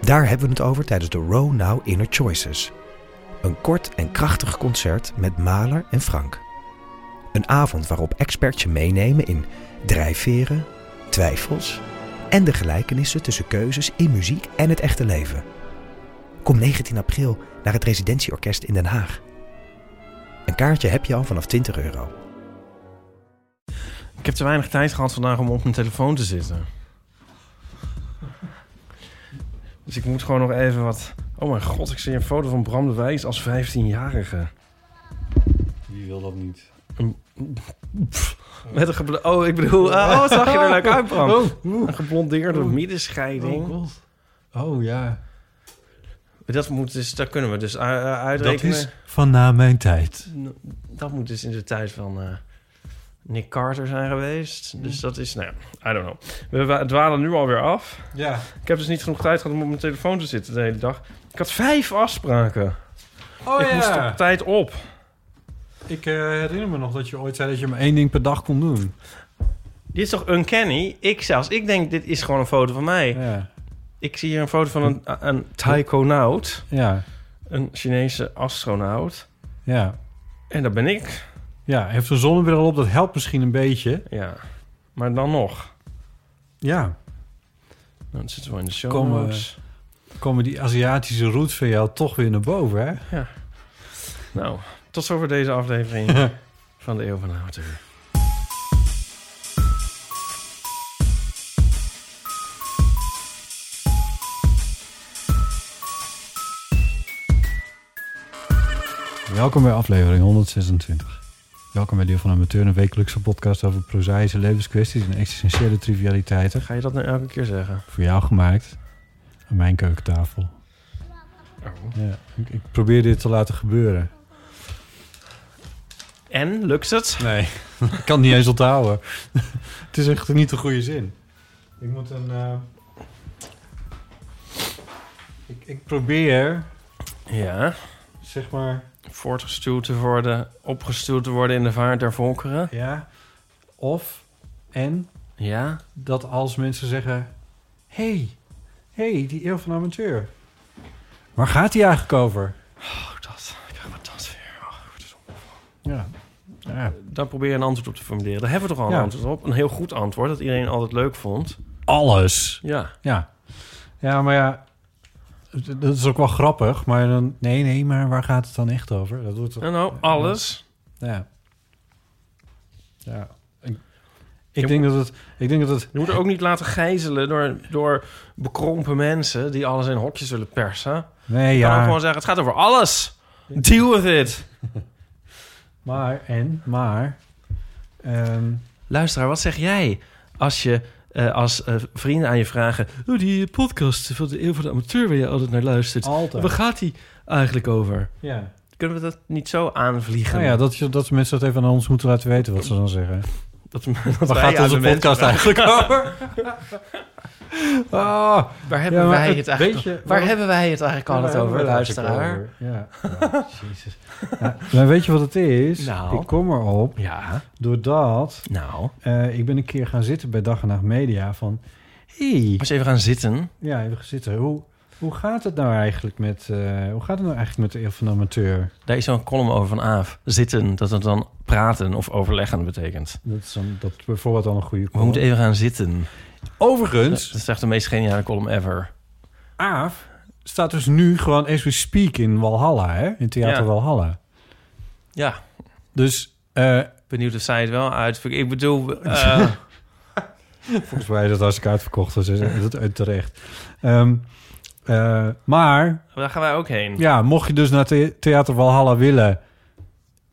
Daar hebben we het over tijdens de Row Now Inner Choices. Een kort en krachtig concert met Maler en Frank. Een avond waarop experts je meenemen in drijfveren, twijfels en de gelijkenissen tussen keuzes in muziek en het echte leven. Kom 19 april naar het Residentieorkest in Den Haag. Een kaartje heb je al vanaf 20 euro. Ik heb te weinig tijd gehad vandaag om op mijn telefoon te zitten. Dus ik moet gewoon nog even wat... Oh mijn god, ik zie een foto van Bram de Wijs als 15-jarige. Wie wil dat niet? Met een geblo- Oh, ik bedoel... oh, wat zag je er leuk uit, Bram? Oh, oeh. Een geblondeerde middenscheiding. Oh, god. Oh ja. dat, moet dus, dat kunnen we dus u- uh, Dat uitrekenen. is van na mijn tijd. Dat moet dus in de tijd van eh, Nick Carter zijn geweest. Dus dat is, nou ja, I don't know. We wa- dwalen nu alweer af. Ja. Ik heb dus niet genoeg tijd gehad om op mijn telefoon te zitten de hele dag. Ik had vijf afspraken. Oh ik moest op tijd op. Ik eh, herinner me nog dat je ooit zei dat je maar één ding per dag kon doen. Dit is toch uncanny? Ik zelfs, ik denk dit is gewoon een foto van mij. Ja. Ik zie hier een foto van een, een taikonaut. Ja. Een Chinese astronaut. Ja. En dat ben ik. Ja, heeft een zonnebril op. Dat helpt misschien een beetje. Ja. Maar dan nog. Ja. Dan zitten we in de show Komen- notes. Komen die Aziatische roots van jou toch weer naar boven, hè? Ja. Nou, tot zover deze aflevering van de Eeuw van de Amateur. Welkom bij aflevering 126. Welkom bij Deel van Amateur, een wekelijkse podcast over prozaïsche levenskwesties en existentiële trivialiteiten. Ga je dat nou elke keer zeggen? Voor jou gemaakt. Aan mijn keukentafel. Ja, ik, ik probeer dit te laten gebeuren. En, lukt het? Nee, ik kan het niet eens onthouden. het is echt niet de goede zin. Ik moet een... eh, Ik, ik probeer, Ja. zeg maar... Voortgestuwd te worden, opgestuwd te worden in de vaart der volkeren. Ja, of en Ja. dat als mensen zeggen... hey, hey, die eeuw van amateur. Waar gaat die eigenlijk over? Oh, dat. Ik krijg wat dat weer. Oh, is. Ja, ja. Daar probeer je een antwoord op te formuleren. Daar hebben we toch al een Ja. antwoord op. Een heel goed antwoord, dat iedereen altijd leuk vond. alles. Ja. Ja. Ja, maar ja, dat is ook wel grappig. Maar dan, nee, nee, maar waar gaat het dan echt over? Dat wordt. En nou, alles. Ja. Ja. Ik, denk dat het, ik denk dat het... Je moet er ook niet laten gijzelen door, door bekrompen mensen... die alles in hokjes willen persen. Nee, ja. gewoon zeggen, het gaat over alles. Deal with it. Maar, en, maar... ehm, Luisteraar, wat zeg jij als je... eh, als eh, vrienden aan je vragen... Oh, die podcast van de Eeuw van de Amateur... waar je altijd naar luistert. altijd. Waar gaat die eigenlijk over? Ja. Kunnen we dat niet zo aanvliegen? Nou ja, dat, dat mensen dat even aan ons moeten laten weten wat ze dan zeggen. Dat, dat Waar wij gaat onze podcast eigenlijk over? Ah, Waar hebben Ja, wij het- het eigenlijk Waar hebben wij het eigenlijk waar over, we het eigenlijk luisteraar? over? Ja. Ja, jezus. Ja, maar weet je wat het is? Nou. Ik kom erop Ja, doordat nou. eh, ik ben een keer gaan zitten bij Dag en Nacht Media van... Hey, je even gaan zitten. ja, even gaan zitten. Hoe, hoe gaat het nou eigenlijk met, eh, hoe gaat het nou eigenlijk met de eeuw van de amateur? Daar is zo'n column over van Aaf. Zitten, dat het dan praten of overleggen betekent. Dat is, dan, dat is bijvoorbeeld al een goede We moeten even gaan zitten. Overigens, Dat is echt de meest geniale column ever. Aaf staat dus nu gewoon as we speak in Walhalla, hè? In Theater Ja. Walhalla. Ja, Dus eh, benieuwd of zij het wel uitvoert. Ik bedoel, eh, volgens mij is dat hartstikke uitverkocht. Dus is dat uit terecht. Ehm, eh, maar daar gaan wij ook heen. ja, mocht je dus naar the- Theater Walhalla willen...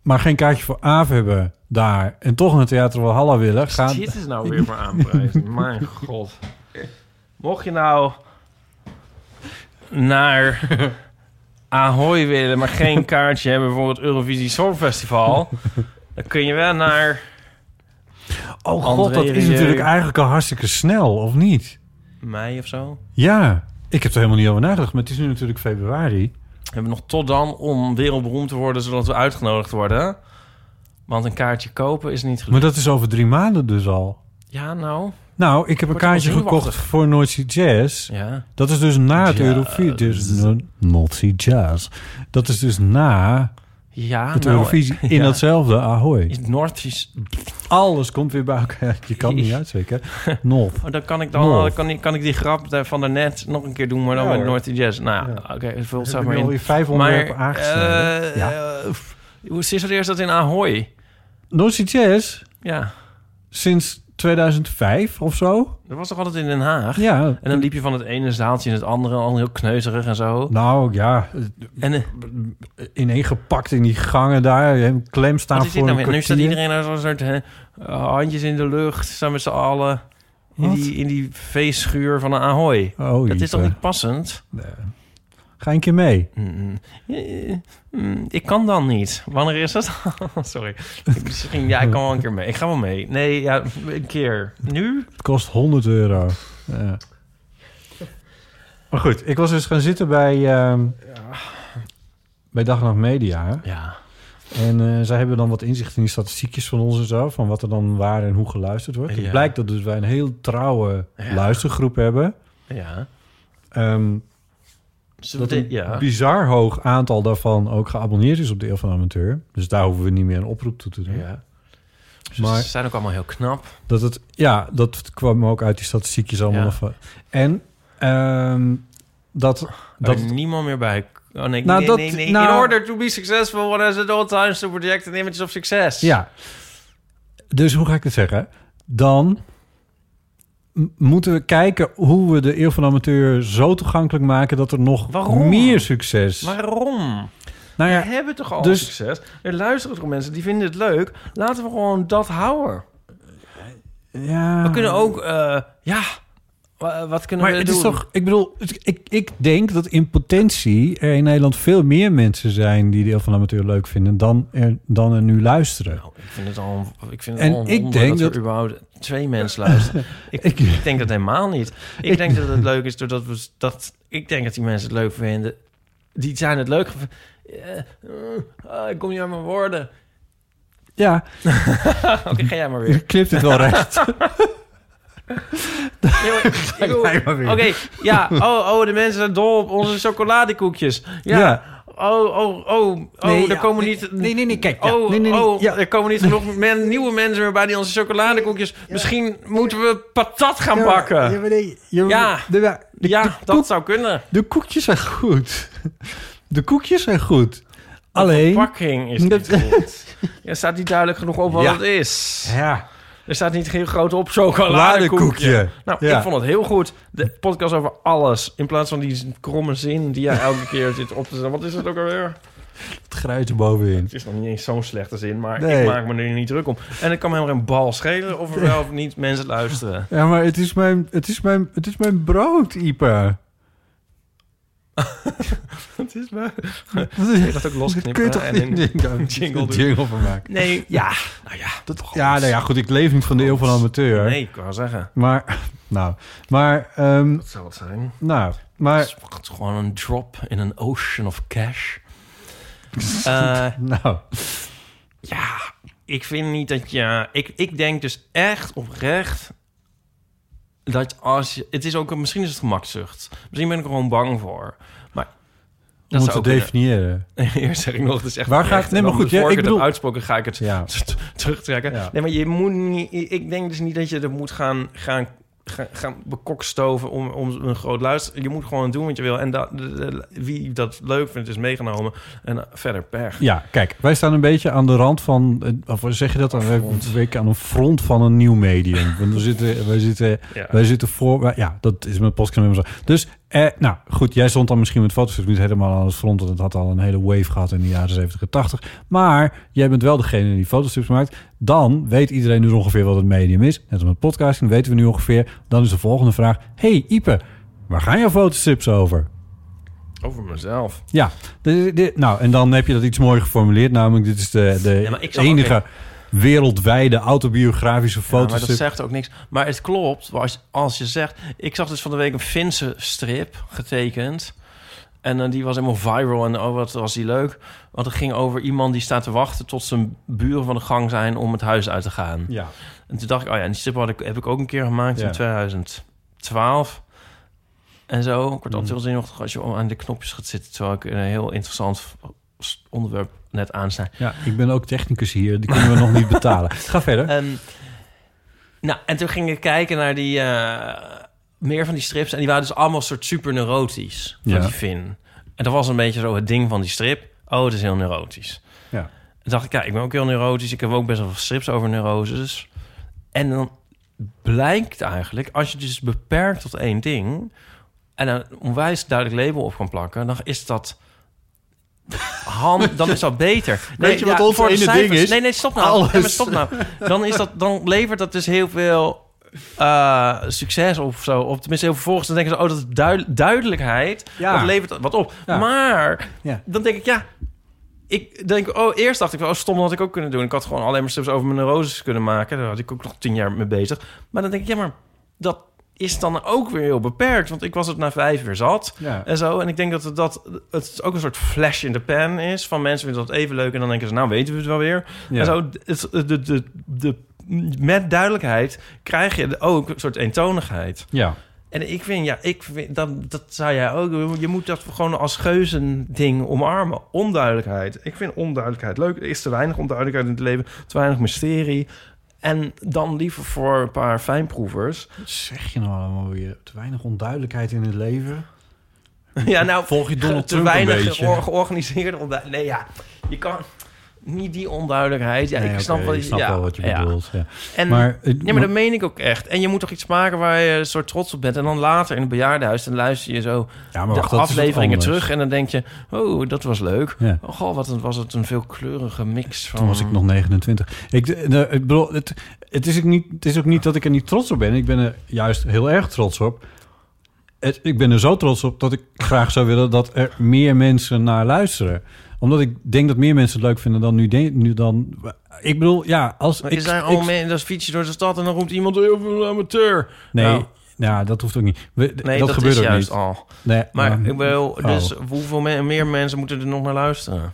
maar geen kaartje voor Aaf hebben daar... en toch naar Theater Walhalla willen... Gaan, Dit is nou weer voor aanprijzen. Mijn god. Mocht je nou naar Ahoy willen, maar geen kaartje hebben voor het Eurovisie Songfestival, dan kun je wel naar Oh god, André dat is Rieu. natuurlijk eigenlijk al hartstikke snel, of niet? mei of zo. Ja, ik heb er helemaal niet over nagedacht, maar het is nu natuurlijk februari. We hebben nog tot dan om wereldberoemd te worden, zodat we uitgenodigd worden. Want een kaartje kopen is niet Maar gelukt. dat is over drie maanden dus al. Ja, nou. Nou, ik heb een kaartje gekocht voor Noordzee Jazz. Ja. Dat is dus na het. Eurovisie. Dus Noordzee Jazz. Dat is dus na Ja, het nou, Eurovisie in ja. datzelfde Ahoy. Is Noord is... Alles komt weer bij elkaar. Je kan het niet uitspreken. North. Oh, dan kan ik dan North. kan ik, kan ik die grap van daarnet nog een keer doen, maar dan Ja, met. North Jazz. Nou, ja, oké, vul het Heb zeg ik maar in. alweer vijf onderwerpen aangesneden. eh, Ja. eh, hoe sinds wanneer is dat in Ahoy? Noordzee Jazz Ja, sinds 2005 of zo. dat was toch altijd in Den Haag? Ja. En dan liep je van het ene zaaltje in het andere, al heel kneuzerig en zo. Nou ja, En eh, ineengepakt in die gangen daar. Een klem staan voor nou? Nu staat iedereen daar zo'n soort hè, handjes in de lucht, staan met z'n allen in Wat? die, in die feestschuur van een Ahoy. Oh, dat is toch niet passend? Nee. Ga een keer mee. Mm, eh, mm, ik kan dan niet. Wanneer is dat? Sorry. Misschien, ja, ik kan wel een keer mee. Ik ga wel mee. Nee, ja, een keer. Nu? Het kost 100 euro. Ja. Maar goed, ik was dus gaan zitten bij, ehm bij Dag en Nacht Media. Ja. En eh, zij hebben dan wat inzicht in die statistiekjes van ons en zo. Van wat er dan waar en hoe geluisterd wordt. Het blijkt dat dus wij een heel trouwe Ja. luistergroep hebben. Ja. Ehm, dat een ja. bizar hoog aantal daarvan ook geabonneerd is op de Eeuw van de Amateur. Dus daar hoeven we niet meer een oproep toe te doen. ja. Maar- Ze zijn ook allemaal heel knap. Dat het, ja, dat kwam ook uit die statistiekjes allemaal. Ja. nog En ehm, dat, Dat er niemand meer bij... Oh nee, Nou, nee, dat- nee, nee. nou- In order to be successful, one has at all times to project an image of success. Ja. Dus hoe ga ik het zeggen? Dan moeten we kijken hoe we de eeuw van de amateur zo toegankelijk maken dat er nog Waarom? meer succes. Waarom? nou We ja, hebben toch al dus- succes? Er luisteren toch mensen die vinden het leuk. Laten we gewoon dat houden. ja. We kunnen ook... eh, ja, wat kunnen Maar we het doen? is toch, ik bedoel, ik, ik denk dat in potentie er in Nederland veel meer mensen zijn die de eeuw van de amateur leuk vinden dan er, dan er nu luisteren. Nou, ik vind het al, ik vind En het al ik denk dat, dat- er überhaupt twee mensen luisteren. ik, Ik- ik, denk dat helemaal niet. Ik, Ik- denk dat het leuk is doordat we dat. Ik denk dat die mensen het leuk vinden. Die zijn het leuk. Eh, eh, ik kom niet aan mijn woorden. Ja, Oké, ga jij maar weer. knipt het wel recht. Oké, ja. Oh, oh, de mensen zijn dol op onze chocoladekoekjes. Ja. Ja. Oh, oh, oh, oh, Nee, er ja, komen nee, niet... nee, nee, nee, kijk, ja. Oh, Nee, nee, nee, oh, ja. er komen niet genoeg men, nieuwe mensen meer bij die onze chocoladekoekjes... Misschien moeten we patat gaan bakken. Ja, Ja. de, de, ja, dat koek- zou kunnen. de koekjes zijn goed. De koekjes zijn goed. Alleen... De verpakking is niet goed. Er staat niet duidelijk genoeg op wat Ja. het is. Ja, Er staat niet heel groot op chocoladekoekje. Nou, Ja. ik vond het heel goed. De podcast over alles. In plaats van die kromme zin die jij elke keer zit op te zetten. Wat is het ook alweer? Het grijze bovenin. Het is nog niet eens zo'n slechte zin, maar Nee. ik maak me er niet druk om. En ik kan me helemaal geen bal schelen of er wel of niet mensen luisteren. Ja, maar het is mijn, het is mijn, het is mijn brood, Ipe. Het is me. Je dat ook losknippen? kun je toch en niet een jingle jingle, van maken? Nee, ja. Nou ja, dat Ja, nou ja, goed, ik leef niet van de eeuw van amateur. Nee, ik kan wel zeggen. Maar, nou, maar, ehm, Dat zou het zijn. nou, maar, Het is gewoon een drop in een ocean of cash. Eh, nou, ja, ik vind niet dat je... Ik, ik denk dus echt oprecht... Dat als je... Het is ook... Misschien is het gemakzucht. Misschien ben ik er gewoon bang voor. Maar... om het te zou kunnen. definiëren. Eerst zeg ik nog, het is echt Waar gaat- oprecht. nee, En maar goed, ja, ik bedoel- heb uitsproken, ga ik het Ja. terugtrekken. Ja. Nee, maar je moet niet... Ik denk dus niet dat je er moet gaan, gaan, gaan, gaan bekokstoven om, om een groot luister. Je moet gewoon doen wat je wil. En dat, de- de- wie dat leuk vindt, is meegenomen. En uh, verder per. Ja, kijk, wij staan een beetje aan de rand van, eh, of zeg je dat dan? Wij werken aan een front van een nieuw medium. Want we zitten, wij zitten, Ja. wij zitten voor, wij- ja, dat is mijn podcast. Dus, eh, nou goed, jij stond dan misschien met foto's niet helemaal aan het front, want het had al een hele wave gehad in de jaren 70 en 80. Maar jij bent wel degene die fotostrips maakt. Dan weet iedereen nu ongeveer wat het medium is. Net als met podcasting weten we nu ongeveer. Dan is de volgende vraag, hey Ipe, waar gaan jouw fotostrips over? Over mezelf. Ja, de- de- nou, en dan heb je dat iets mooier geformuleerd. Namelijk, dit is de, de Ja, ook enige wereldwijde autobiografische Ja, maar foto's. dat zegt ook niks. Maar het klopt, als, als je zegt... Ik zag dus van de week een Finse strip getekend. En eh, die was helemaal viral. En oh, wat was die leuk. Want het ging over iemand die staat te wachten... tot zijn buren van de gang zijn om het huis uit te gaan. Ja. En toen dacht ik, oh ja, en die strip had ik, heb ik ook een keer gemaakt Ja. in 2012. En zo. Ik word altijd heel zenuwachtig als je aan de knopjes gaat zitten... terwijl ik een heel interessant onderwerp net aansnij. ja, ik ben ook technicus hier. Die kunnen we nog niet betalen. Ga verder. Ehm, nou, en toen ging ik kijken naar die... eh, meer van die strips. En die waren dus allemaal soort super neurotisch. Van Ja. die Finn. En dat was een beetje zo het ding van die strip. Oh, het is heel neurotisch. Ja. En dacht ik, ja, ik ben ook heel neurotisch. Ik heb ook best wel veel strips over neuroses. En dan blijkt eigenlijk, als je dus beperkt tot één ding... en een onwijs duidelijk label op kan plakken... dan is dat... Hand, dan is dat beter. Weet je wat ons voor de ene cijfers- ding is? Nee, nee, stop nou. Nee, maar stop nou. Dan, is dat, dan levert dat dus heel veel eh, succes of zo. Of tenminste heel veel volgers. Dan denken ze, oh, dat is duid- duidelijkheid. Ja. Dat levert wat op. Ja. Maar Ja. dan denk ik, ja... Ik denk, oh, eerst dacht ik, oh, stom, dat had ik ook kunnen doen. Ik had gewoon alleen maar strips over mijn neuroses kunnen maken. Daar had ik ook nog tien jaar mee bezig. Maar dan denk ik, ja, maar dat is dan ook weer heel beperkt. Want ik was het na vijf weer zat Ja. en zo. En ik denk dat het, dat het ook een soort flash in de pan is. Van mensen vinden dat even leuk. En dan denken ze, nou weten we het wel weer. Ja. En zo, het, de, de, de, met duidelijkheid krijg je ook een soort eentonigheid. Ja. En ik vind, ja, ik vind, dat, dat zou jij ook doen. Je moet dat gewoon als geuzending omarmen. Onduidelijkheid. Ik vind onduidelijkheid leuk. Er is te weinig onduidelijkheid in het leven. Te weinig mysterie. En dan liever voor een paar fijnproevers. Wat zeg je nou allemaal weer? Te weinig onduidelijkheid in het leven? Ja, nou, Volg je Donald te Trump een weinig beetje? geor- georganiseerde onduidelijkheid. Nee, ja, je kan niet die onduidelijkheid. Ja, Nee, ik snap wel, ik snap ja, wel wat je ja. bedoelt. Ja. En, Maar, ja, maar dat meen ik ook echt. En je moet toch iets maken waar je een soort trots op bent. En dan later in het bejaardenhuis, dan luister je zo Ja, maar de wacht, afleveringen terug. En dan denk je, oh, dat was leuk. Oh, goh, wat een, was het een veelkleurige mix van... Toen was ik nog 29. Ik, de, ik bedoel, het, het, is ook niet, het is ook niet dat ik er niet trots op ben. Ik ben er juist heel erg trots op. Het, ik ben er zo trots op dat ik graag zou willen dat er meer mensen naar luisteren. Omdat ik denk dat meer mensen het leuk vinden dan nu. de- nu dan, ik bedoel, ja, als Maar ik... ik- al mee, dat fiets je door de stad en dan roept iemand heel veel amateur. Nee, Nou, ja, dat hoeft ook niet. We- nee, dat, dat, gebeurt is ook juist niet. al. Nee, Maar ehm, ik wil, dus oh. hoeveel me- meer mensen moeten er nog naar luisteren?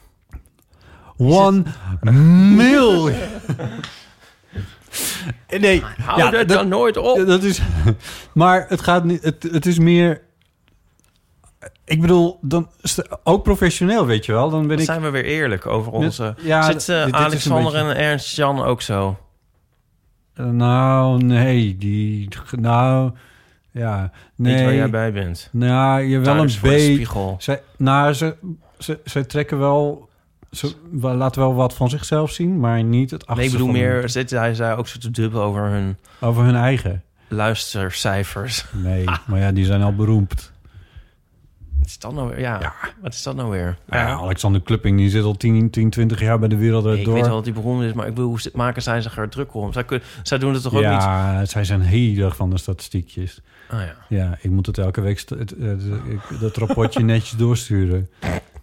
One million. nee, Hou ja, dat dat- dan nooit op. Dat is. Maar het gaat niet. Het, het is meer. Ik bedoel, dan ook professioneel, weet je wel. Dan ben Dan ik. zijn we weer eerlijk over onze... Ja, Zit dit- eh, dit Alexander beetje- en Ernst Jan ook zo? Eh, Nou, nee, die. Nou, ja, nee. Niet waar jij bij bent. Nou, je wel een beetje. spiegel. Zij, nou, ze, ze, ze trekken wel. Ze laten wel wat van zichzelf zien, maar niet het Nee, ik achterste bedoel van meer... Zit hij zei ook zo te dubbel over hun over hun eigen. luistercijfers. Nee, maar ja, die zijn al beroemd. Wat is dat nou? Ja, wat is dat nou weer? Ja, Alexander Klupping die zit al 10, 10 20 jaar bij de wereld Nee, ik door. weet wel dat hij beroemd is, maar ik bedoel, hoe maken zij zich er druk om? Zij, kun, zij doen het toch ook niet? ja, zij zijn heel erg van de statistiekjes. Ah, ja. Ja, ik moet het elke week het, dat rapportje netjes doorsturen.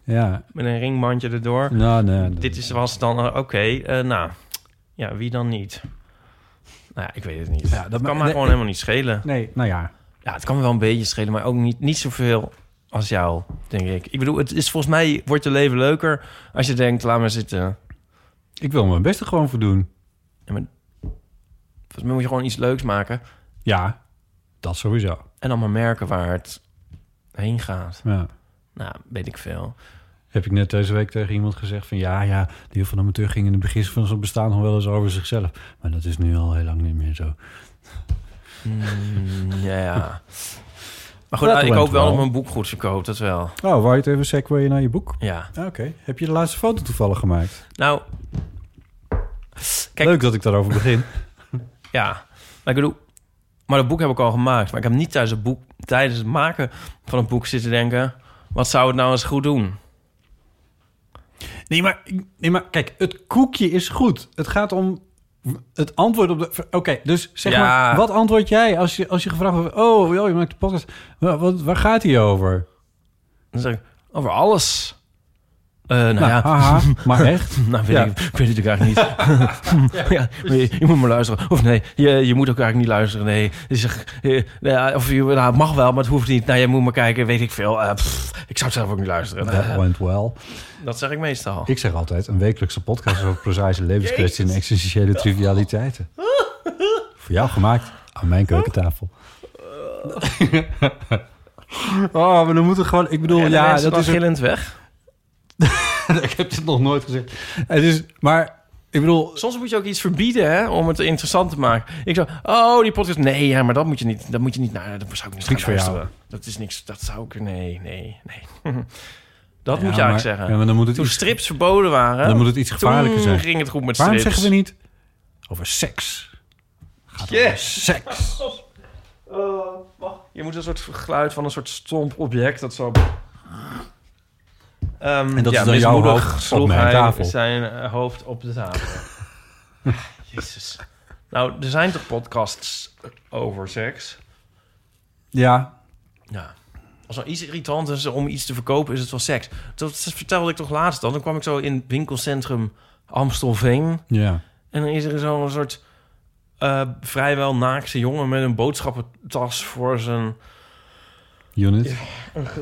Ja, Met een ringbandje erdoor. nou, nee. nee. Dit is, was dan, eh, oké, eh, nou, ja, wie dan niet? Nou ja, ik weet het niet. Ja, dat kan nee, gewoon helemaal niet schelen. Nee, nou ja. Ja, het kan me wel een beetje schelen, maar ook niet, niet zoveel als jou, denk ik. Ik bedoel, het is volgens mij wordt je leven leuker als je denkt, laat maar zitten. Ik wil mijn beste gewoon voor doen. Ja, maar volgens mij moet je gewoon iets leuks maken Ja, dat sowieso. en dan maar merken waar het heen gaat. Ja. Nou, weet ik veel. Heb ik net deze week tegen iemand gezegd van... ja, ja, de heel van amateur ging in het begin van zijn bestaan nog wel eens over zichzelf. Maar dat is nu al heel lang niet meer zo. Mm, ja, ja. Maar goed, Dat ik hoop wel wel. dat mijn boek goed verkoopt, dat wel. Oh, wou je het even segwayen naar je boek? Ja. Ah, Oké. Heb je de laatste foto toevallig gemaakt? Nou, Kijk- Leuk dat ik daarover begin. ja. Maar ik bedoel, maar dat boek heb ik al gemaakt. Maar ik heb niet tijdens het, boek, tijdens het maken van het boek zitten denken... wat zou het nou eens goed doen? Nee maar, nee, maar kijk, het koekje is goed. Het gaat om het antwoord op de... Oké, dus zeg Ja. maar, wat antwoord jij als je, als je gevraagd wordt... Oh, joh, je maakt de podcast. Wa- Wat, waar gaat hij over? Dan zeg ik, Over alles. Eh, nou, Nou, ja, haha, maar echt? nou weet Ja. ik, ik weet het ook eigenlijk niet. ja, maar je, je moet maar luisteren. Of nee, je, je moet ook eigenlijk niet luisteren. Nee, je ja, of je, nou, het mag wel, maar het hoeft niet. Nou, je moet maar kijken, weet ik veel. Eh, pff, ik zou zelf ook niet luisteren. That Eh, went well. dat zeg ik meestal. Ik zeg altijd, een wekelijkse podcast over prozaïsche levenskwesties en existentiële trivialiteiten. Voor jou gemaakt aan mijn keukentafel. oh, maar dan moeten we gewoon... Ik bedoel, ja, dat is... een- weg. ik heb dit nog nooit gezegd. Het is, maar ik bedoel... Soms moet je ook iets verbieden hè, om het interessant te maken. Ik zou, oh, die podcast. Nee, ja, maar dat moet je niet. Dat moet je niet. Nou, dat zou ik niet Niks gaan voor jou. luisteren. Dat is niks. Dat zou ik. Nee, nee, nee. dat Ja, moet je maar- eigenlijk zeggen. Ja, maar dan moet het Toen iets, strips verboden waren, dan moet het iets gevaarlijker toen zijn. ging het goed met Waarom strips. zeggen we niet over seks? Gaat over Yes. seks. Je moet een soort geluid van een soort stomp object dat zo. Ehm, En dat ja, is dan jouw hoofd op sloeg hij tafel. zijn eh, hoofd op de tafel. Jezus. Nou, er zijn toch podcasts over seks? Ja, Ja. Als er iets irritant is om iets te verkopen, is het wel seks. Dat vertelde ik toch laatst dan. Dan kwam ik zo in het winkelcentrum Amstelveen. ja. En dan is er zo'n soort eh, vrijwel naakse jongen met een boodschappentas voor zijn... Unit.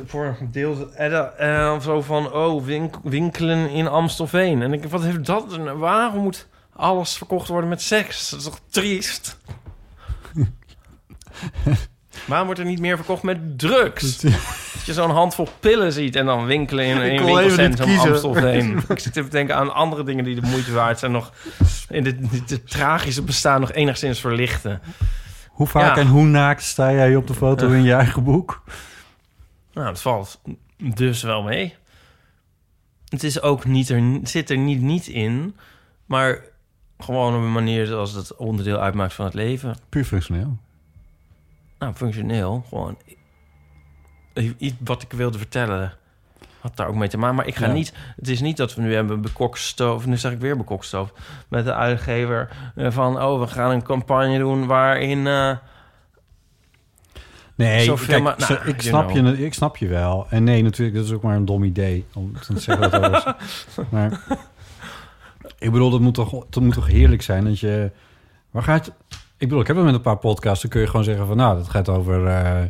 Voor een gedeelte. En dan, en dan zo van, oh, wink- winkelen in Amstelveen. En ik, wat heeft dat? Waarom moet alles verkocht worden met seks? Dat is toch triest? Waarom wordt er niet meer verkocht met drugs? Dat je zo'n handvol pillen ziet en dan winkelen in, een winkelcentrum. Amstelveen. ik zit even te denken aan andere dingen die de moeite waard zijn. Nog in dit, dit, dit tragische bestaan nog enigszins verlichten. Hoe vaak Ja. en hoe naakt sta jij op de foto in je eigen boek? Nou, het valt dus wel mee. Het is ook niet er, zit er niet, niet in, maar gewoon op een manier zoals het onderdeel uitmaakt van het leven. Puur functioneel. Nou, functioneel, gewoon iets wat ik wilde vertellen. Had daar ook mee te maken. Maar ik ga Ja. niet. Het is niet dat we nu hebben bekokstoof. Nu zeg ik weer bekokstoof. Met de uitgever eh, van. Oh, we gaan een campagne doen waarin. eh, Nee, Zoveel kijk, zo- nou, ik, snap know. je, ik snap je wel. En nee, natuurlijk, dat is ook maar een dom idee. Om te zeggen dat alles. maar ik bedoel, dat moet, toch, dat moet toch heerlijk zijn dat je... Waar gaat... Ik bedoel, ik heb het met een paar podcasts. Dan kun je gewoon zeggen van... Nou, dat gaat over... eh,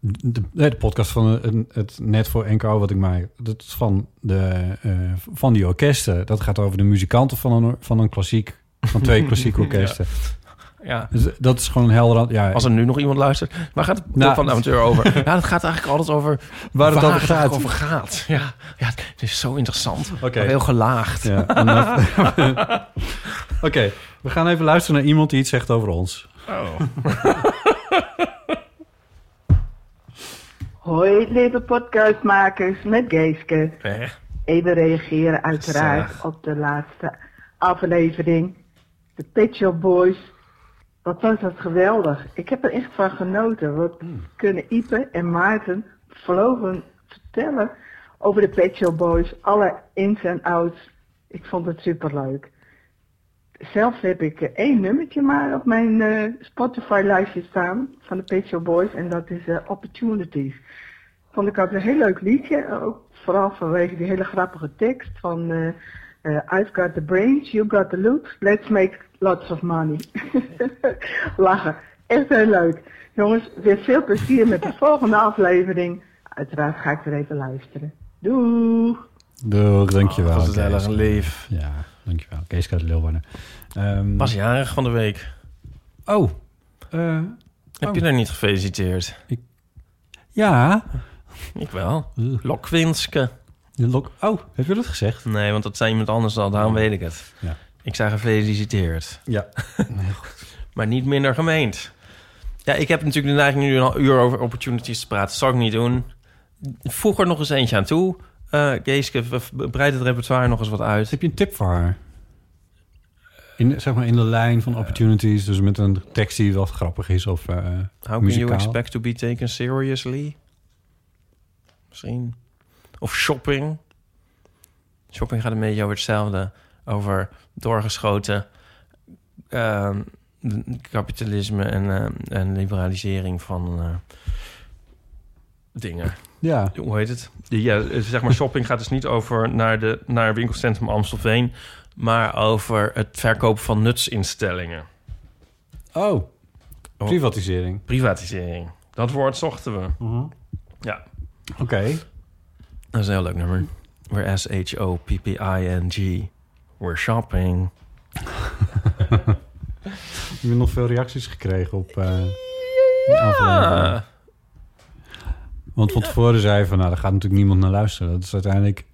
de, podcast van het, Net voor NKO wat ik maak. Dat is van, de, eh, van die orkesten. Dat gaat over de muzikanten van een, van een klassiek... Van twee klassieke orkesten. ja. Dus dat is gewoon een helder... Ja, Als er nu nog iemand luistert. Waar gaat het Nou, van de amateur over? Ja, dat gaat eigenlijk altijd over waar het over het gaat. eigenlijk over gaat. Ja, ja, het is zo interessant. Heel gelaagd. Ja, Oké, we gaan even luisteren naar iemand die iets zegt over ons. Oh. Hoi, lieve podcastmakers met Geeske. Even reageren uiteraard op de laatste aflevering. De Pet Shop Boys. Wat was dat geweldig. Ik heb er echt van genoten. Wat kunnen Ipe en Maarten vlogen vertellen over de Pet Shop Boys. Alle ins en outs. Ik vond het superleuk. Zelf heb ik eh, één nummertje maar op mijn eh, Spotify-lijstje staan van de Pet Shop Boys. En dat is eh, Opportunities. Vond ik ook een heel leuk liedje. Ook vooral vanwege die hele grappige tekst van... eh, eh, I've got the brains, you got the loot, let's make lots of money. Lachen. Echt heel leuk. Jongens, weer veel plezier met de volgende aflevering. Uiteraard ga ik weer even luisteren. Doei! Doeg, dankjewel. Oh, dat is Kees. heel erg lief. Ja, dankjewel. Kees uit Leeuwarden. Ehm, Was jarig van de week. Oh, eh, Heb Oh. je er niet gefeliciteerd? ja. Ik wel. Lokwinske. de lok- Oh, heb je dat gezegd? Nee, want dat zei iemand anders al. Daarom weet ik het. Ja. Ik zei gefeliciteerd. Ja. Maar niet minder gemeend. Ja, ik heb natuurlijk de neiging nu een uur over opportunities te praten. Dat zal ik niet doen. Voeg er nog eens eentje aan toe. Eh Geeske, v- breid het repertoire nog eens wat uit. Heb je een tip voor haar? In, zeg maar in de lijn van opportunities, dus met een tekst die wat grappig is of eh, How can muzikaal. you expect to be taken seriously? Misschien. Of shopping. Shopping gaat een beetje over hetzelfde. Over doorgeschoten ehm, kapitalisme en, eh, en liberalisering van, eh, dingen. Ja. Hoe heet het? Ja, zeg maar, shopping gaat dus niet over naar, de, naar winkelcentrum Amstelveen... maar over het verkopen van nutsinstellingen. Oh, privatisering. Privatisering. Dat woord zochten we. Ja. Oké. Dat is een heel leuk nummer. We're S-H-O-P-P-I-N-G. We're shopping. Je nog veel reacties gekregen op eh? Ah, Want van tevoren zei je van, nou, daar gaat natuurlijk niemand naar luisteren. Dat is uiteindelijk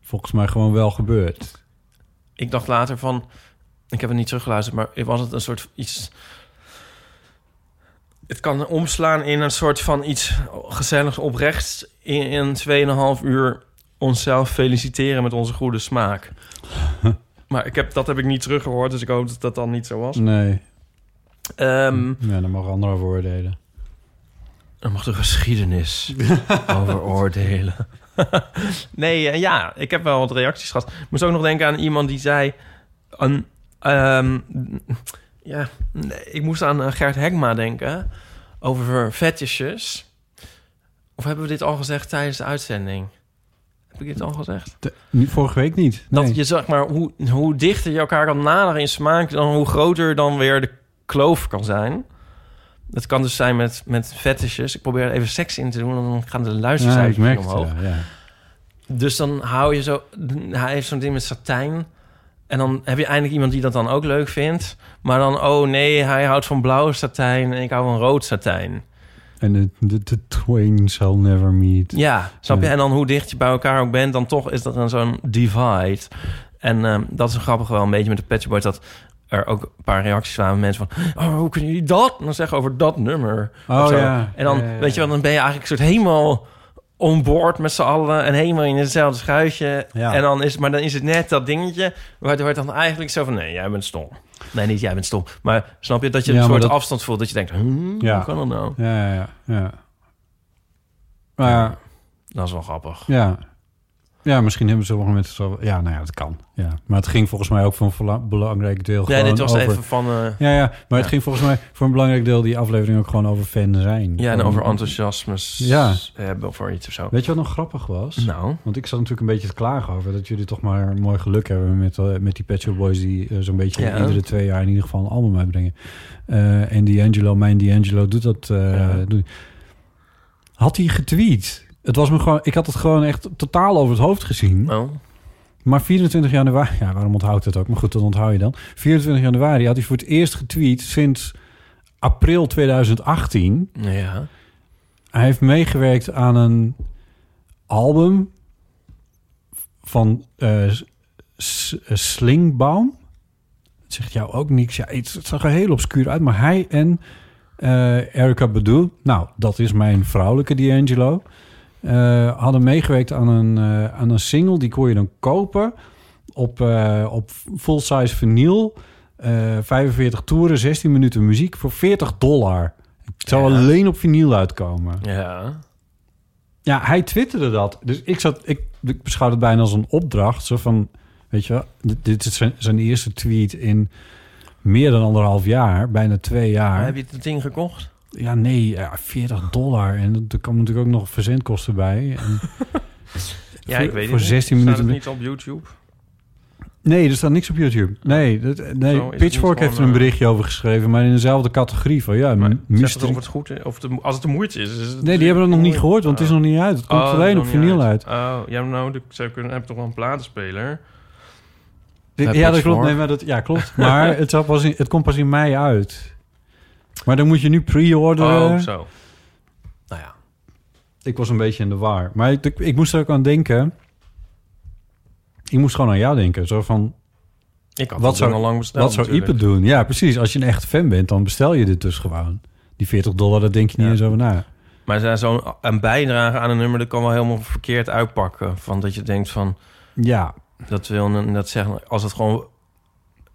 volgens mij gewoon wel gebeurd. ik dacht later van... Ik heb het niet teruggeluisterd, maar was het een soort iets... Het kan omslaan in een soort van iets gezelligs oprechts... in, in 2,5 uur onszelf feliciteren met onze goede smaak. maar ik heb, dat heb ik niet teruggehoord, dus ik hoop dat dat dan niet zo was. Nee, Ehm ja, daar mogen anderen over Dan mag de geschiedenis over oordelen. nee, eh, ja, ik heb wel wat reacties gehad. Ik moest ook nog denken aan iemand die zei... Een, ehm, ja, nee, ik moest aan eh, Gert Hegma denken... over fetishes. Of hebben we dit al gezegd tijdens de uitzending? Heb ik dit al gezegd? De- vorige week niet. Nee. Dat je zeg maar, hoe, hoe dichter je elkaar kan naderen in smaak... dan hoe groter dan weer de kloof kan zijn. Het kan dus zijn met, met fetishes. Ik probeer even seks in te doen... en dan gaan de ja, merk het, omhoog. ja, ja. Dus dan hou je zo... Hij heeft zo'n ding met satijn. En dan heb je eindelijk iemand die dat dan ook leuk vindt. Maar dan, oh nee, hij houdt van blauw satijn... en ik hou van rood satijn. En de, twain shall never meet. Ja, snap je? Ja. En dan hoe dicht je bij elkaar ook bent... dan toch is dat dan zo'n divide. En ehm, dat is een grappig wel een beetje met de Boys... dat er ook een paar reacties waren van mensen van... oh, hoe kunnen jullie dat dan zeggen over dat nummer? Oh, ja. En dan, Ja, ja, ja. weet je wel, dan ben je eigenlijk soort helemaal on board met z'n allen... en helemaal in hetzelfde schuitje. Ja. En dan is, maar dan is het net dat dingetje... waardoor het dan eigenlijk zo van... nee, jij bent stom. Nee, niet jij bent stom. Maar snap je dat je Ja, een soort dat- afstand voelt... dat je denkt, hmm, Ja. hoe kan dat nou? Ja, ja, ja. ja. Maar ja, Dat is wel grappig. ja. Ja, misschien hebben sommige mensen zo... Ja, nou ja, dat kan. Ja. Maar het ging volgens mij ook voor een belangrijk deel gewoon dit was over... even van... eh, Ja, ja, maar het Ja. ging volgens mij voor een belangrijk deel die aflevering ook gewoon over fan zijn. Ja, en over enthousiasmes Ja. hebben of voor iets of zo. Weet je wat nog grappig was? Nou, Want ik zat natuurlijk een beetje te klagen over dat jullie toch maar mooi geluk hebben met, eh, met die Pet Shop Boys die eh, zo'n beetje Ja. iedere twee jaar in ieder geval een album uitbrengen. En D'Angelo, mijn D'Angelo doet dat. Ja. doet- Had hij getweet? Het was me gewoon, ik had het gewoon echt totaal over het hoofd gezien. oh. Maar 24 januari, ja, waarom onthoud het ook? Maar goed, dat onthoud je dan. 24 januari had hij voor het eerst getweet sinds april 2018. Ja. Hij heeft meegewerkt aan een album van S- Slingbaum. Het zegt jou ook niks. Ja, het, zag er heel obscuur uit. Maar hij en eh Erica Badu, nou, dat is mijn vrouwelijke D'Angelo... eh, hadden meegewerkt aan een, eh, aan een single. Die kon je dan kopen op, eh, op full-size vinyl. eh 45 toeren, 16 minuten muziek voor 40 dollar. Het zou Ja. alleen op vinyl uitkomen. Ja. Ja, hij twitterde dat. Dus ik zat, ik, ik beschouw het bijna als een opdracht. Zo van, weet je wel, dit, dit is zijn, zijn eerste tweet in meer dan anderhalf jaar, bijna twee jaar. Heb je het ding gekocht? Ja, nee, ja, 40 dollar. En er kwam natuurlijk ook nog verzendkosten bij. En Ja, voor, ik weet voor het 16 niet. minuten. Staat het niet op YouTube? Nee, er staat niks op YouTube. Nee, dat, nee Pitchfork heeft er een eh, berichtje over geschreven, maar in dezelfde categorie van ja, Maar mystery. of het goed is, of de, als het de moeite is. is het Nee, die hebben het nog niet gehoord, want het is nog niet uit. Het komt Oh, alleen op vinyl uit. Oh, ja, nou, de, ze kunnen, hebben toch wel een platenspeler? Ja, dat klopt. Nee, maar dat, ja, klopt. Maar het, zal pas in, het komt pas in mei uit. Maar dan moet je nu pre-orderen. Oh, zo. Nou ja. ik was een beetje in de war. Maar ik, ik, ik moest er ook aan denken. Ik moest gewoon aan jou denken. Zo van, Ik had Wat dat zou- al lang besteld wat zou. Ipe doen? Ja, precies. Als je een echt fan bent, dan bestel je dit dus gewoon. Die 40 dollar, daar denk je niet Ja. eens over na. Maar zo'n een bijdrage aan een nummer... dat kan wel helemaal verkeerd uitpakken. Van dat je denkt van... Ja, Dat wil dat zeggen... Als het gewoon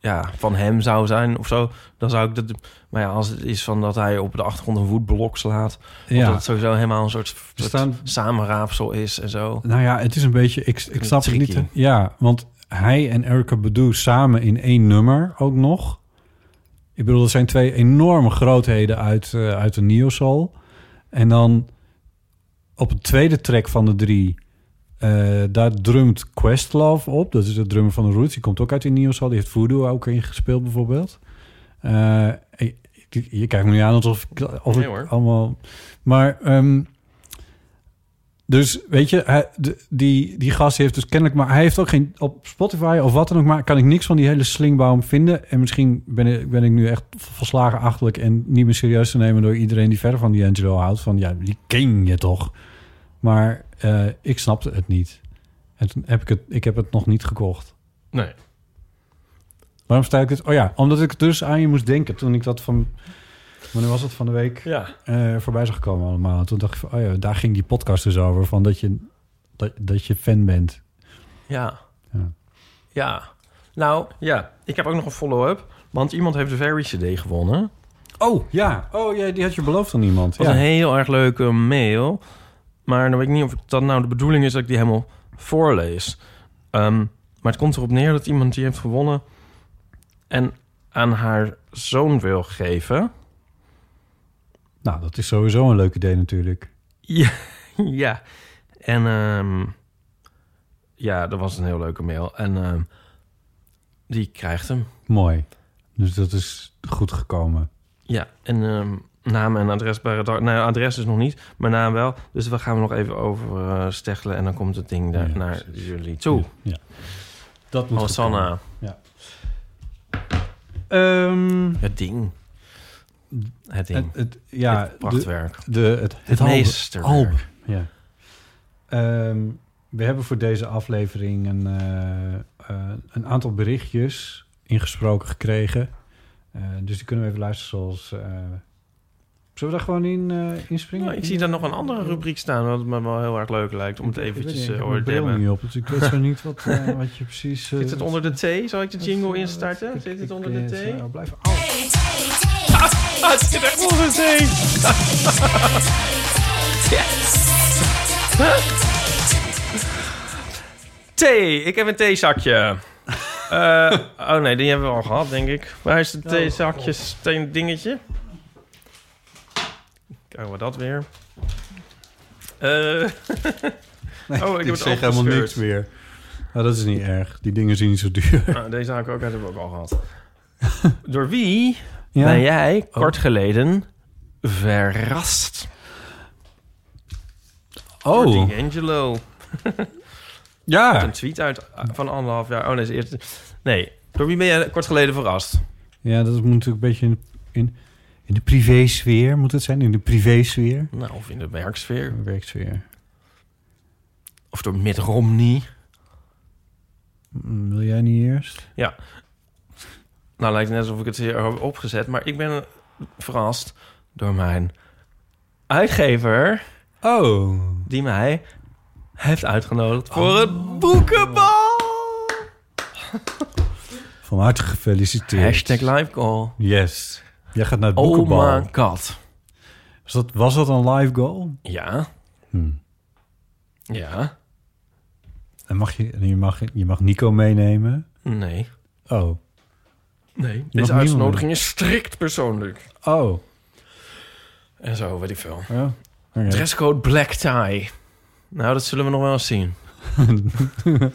ja, van hem zou zijn of zo... dan zou ik dat... Maar ja, als het is van dat hij op de achtergrond een woedblok slaat... of dat het sowieso helemaal een soort, soort staan, samenraapsel is en zo. nou ja, het is een beetje... Ik, ik snap het niet. Ja, want hij en Erica Badu samen in één nummer ook nog. Ik bedoel, dat zijn twee enorme grootheden uit, eh, uit de neo-soul. En dan op het tweede track van de drie... eh, daar drumt Questlove op. Dat is de drummer van de Roots. Die komt ook uit die Neosal. Die heeft Voodoo ook ingespeeld bijvoorbeeld. Eh, je, je kijkt me nu aan alsof ik... Of Nee, ik hoor. allemaal... Maar... ehm, dus weet je, hij, die, die gast heeft dus kennelijk maar... Hij heeft ook geen... Op Spotify of wat dan ook maar... kan ik niks van die hele slingbaum vinden. En misschien ben ik, ben ik nu echt verslagen achterlijk... en niet meer serieus te nemen door iedereen die verder van D'Angelo houdt. Van ja, die ken je toch? Maar eh, ik snapte het niet. En toen heb ik het... Ik heb het nog niet gekocht. Nee. Waarom sta ik het? Oh ja, omdat ik dus aan je moest denken... toen ik dat van... Wanneer was het van de week? Ja. eh, voorbij zag komen allemaal. En Toen dacht ik van, oh ja, daar ging die podcast dus over. Van dat je, dat, dat je fan bent. Ja. Ja. Ja. Nou, ja. Ik heb ook nog een follow-up. Want iemand heeft de Very CD gewonnen. Oh, ja. Oh, ja, die had je beloofd aan iemand. Dat Ja. was een heel erg leuke mail. Maar dan weet ik niet of dat nou de bedoeling is dat ik die helemaal voorlees. Ehm, maar het komt erop neer dat iemand die heeft gewonnen... en aan haar zoon wil geven. Nou, dat is sowieso een leuk idee natuurlijk. Ja. ja. En ehm, ja, dat was een heel leuke mail. En ehm, die krijgt hem. Mooi. Dus dat is goed gekomen. Ja, en naam en adres bij redactie. Nou, adres is nog niet, maar naam wel. Dus we gaan we nog even over eh, steggelen en dan komt het ding daar Ja, naar precies. jullie toe. Ja. Dat moet Oh, komen. Sanna, Ehm, het ding. Het ding. het, het, ja, het prachtwerk. de, de, het, Het album- meesterwerk. album, Ja. Ehm, we hebben voor deze aflevering een, eh, eh, een aantal berichtjes ingesproken gekregen. Eh, dus die kunnen we even luisteren zoals... eh, zullen we daar gewoon in eh inspringen? Nou, ik zie daar nog een andere rubriek staan, wat me wel heel erg leuk lijkt om het eventjes niet, ik uh, heb niet op, dus ik weet zo niet wat, eh, wat je precies... eh, Zit het onder de T? Zal ik de jingle wat- instarten? Zit het ik- onder de T? nou, blijf af. Ah, het zit echt onder de T. Ik heb een theezakje. Eh, oh nee, die hebben we al gehad, denk ik. Waar is de theezakjes thee dingetje? Kijken we dat weer. Eh, Nee, Oh, ik heb het zeg helemaal opgescheurd. niks meer. Nou, dat is niet erg. Die dingen zien niet zo duur. nou, deze haak ook uit hebben we ook al gehad. Door wie Ja? ben jij kort geleden verrast? Door Oh, D'Angelo. ja. Een tweet uit van anderhalf jaar. Oh nee, is eerste. Nee, door wie ben jij kort geleden verrast? Ja, dat moet natuurlijk een beetje in, in, in de privésfeer, moet het zijn? In de privésfeer? Nou, of in de werksfeer. Werksfeer. Of door Mitt Romney. Mm, Wil jij niet eerst? Nou, lijkt het net alsof ik het hier heb opgezet. Maar ik ben verrast door mijn uitgever... Oh. die mij heeft uitgenodigd voor het boekenbal. Van harte gefeliciteerd. Hashtag live call. Yes. Jij gaat naar het Oh boekenbal. my god. Was dat, was dat een live goal? Ja, Hm. ja, En mag je, je, mag, je mag Nico meenemen? nee. Oh. Nee, deze uitnodiging is strikt persoonlijk. Oh. En zo, weet ik veel. Ja. Dresscode black tie. Nou, dat zullen we nog wel eens zien.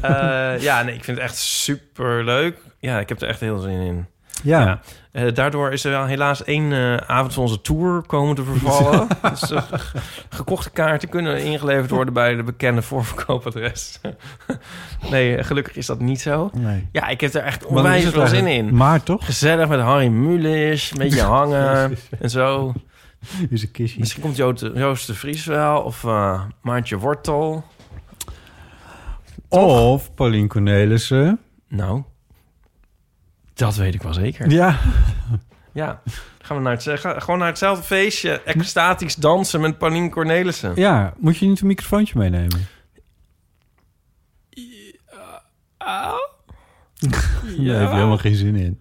Eh, ja, nee, ik vind het echt super leuk. Ja, ik heb er echt heel zin in. Ja. Ja. Eh, daardoor is er wel helaas één eh, avond van onze tour komen te vervallen. dus eh, gekochte kaarten kunnen ingeleverd worden bij de bekende voorverkoopadres. nee, gelukkig is dat niet zo. Nee. Ja, ik heb er echt onwijs veel zin in. Maar toch? Gezellig met Harry Mulisch, een beetje hangen en zo. Is een kistje. Misschien komt Joost de, Joost de Vries wel of Maartje Wortel. Of Paulien Cornelissen. Nou, dat weet ik wel zeker. Ja. Ja, gaan we naar het, ga- gewoon naar hetzelfde feestje. Extatisch dansen met Paulien Cornelissen. Ja, moet je niet een microfoontje meenemen? Daar heb je helemaal geen zin in.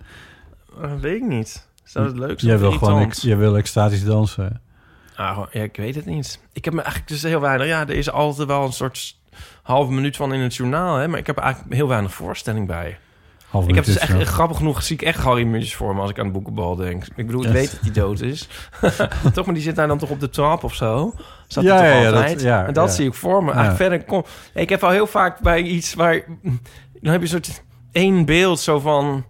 eh, weet ik niet. Is dat het leukste Jij of wil gewoon ex- jij wil extatisch dansen. Ah, gewoon- ja, ik weet het niet. Ik heb me eigenlijk dus heel weinig... Ja, er is altijd wel een soort halve minuut van in het journaal, hè. Maar ik heb eigenlijk heel weinig voorstelling bij. Half Ik heb dus echt, grappig genoeg, zie ik echt Harry Muntjes voor me als ik aan de boekenbal denk. Ik bedoel, ik weet dat hij dood is. toch, maar die zit daar dan toch op de trap of zo? Zat Ja, dat- ja, en dat ja. zie ik voor me. Ja. Verder kom... Ik heb al heel vaak bij iets waar... Dan heb je een soort één beeld zo van...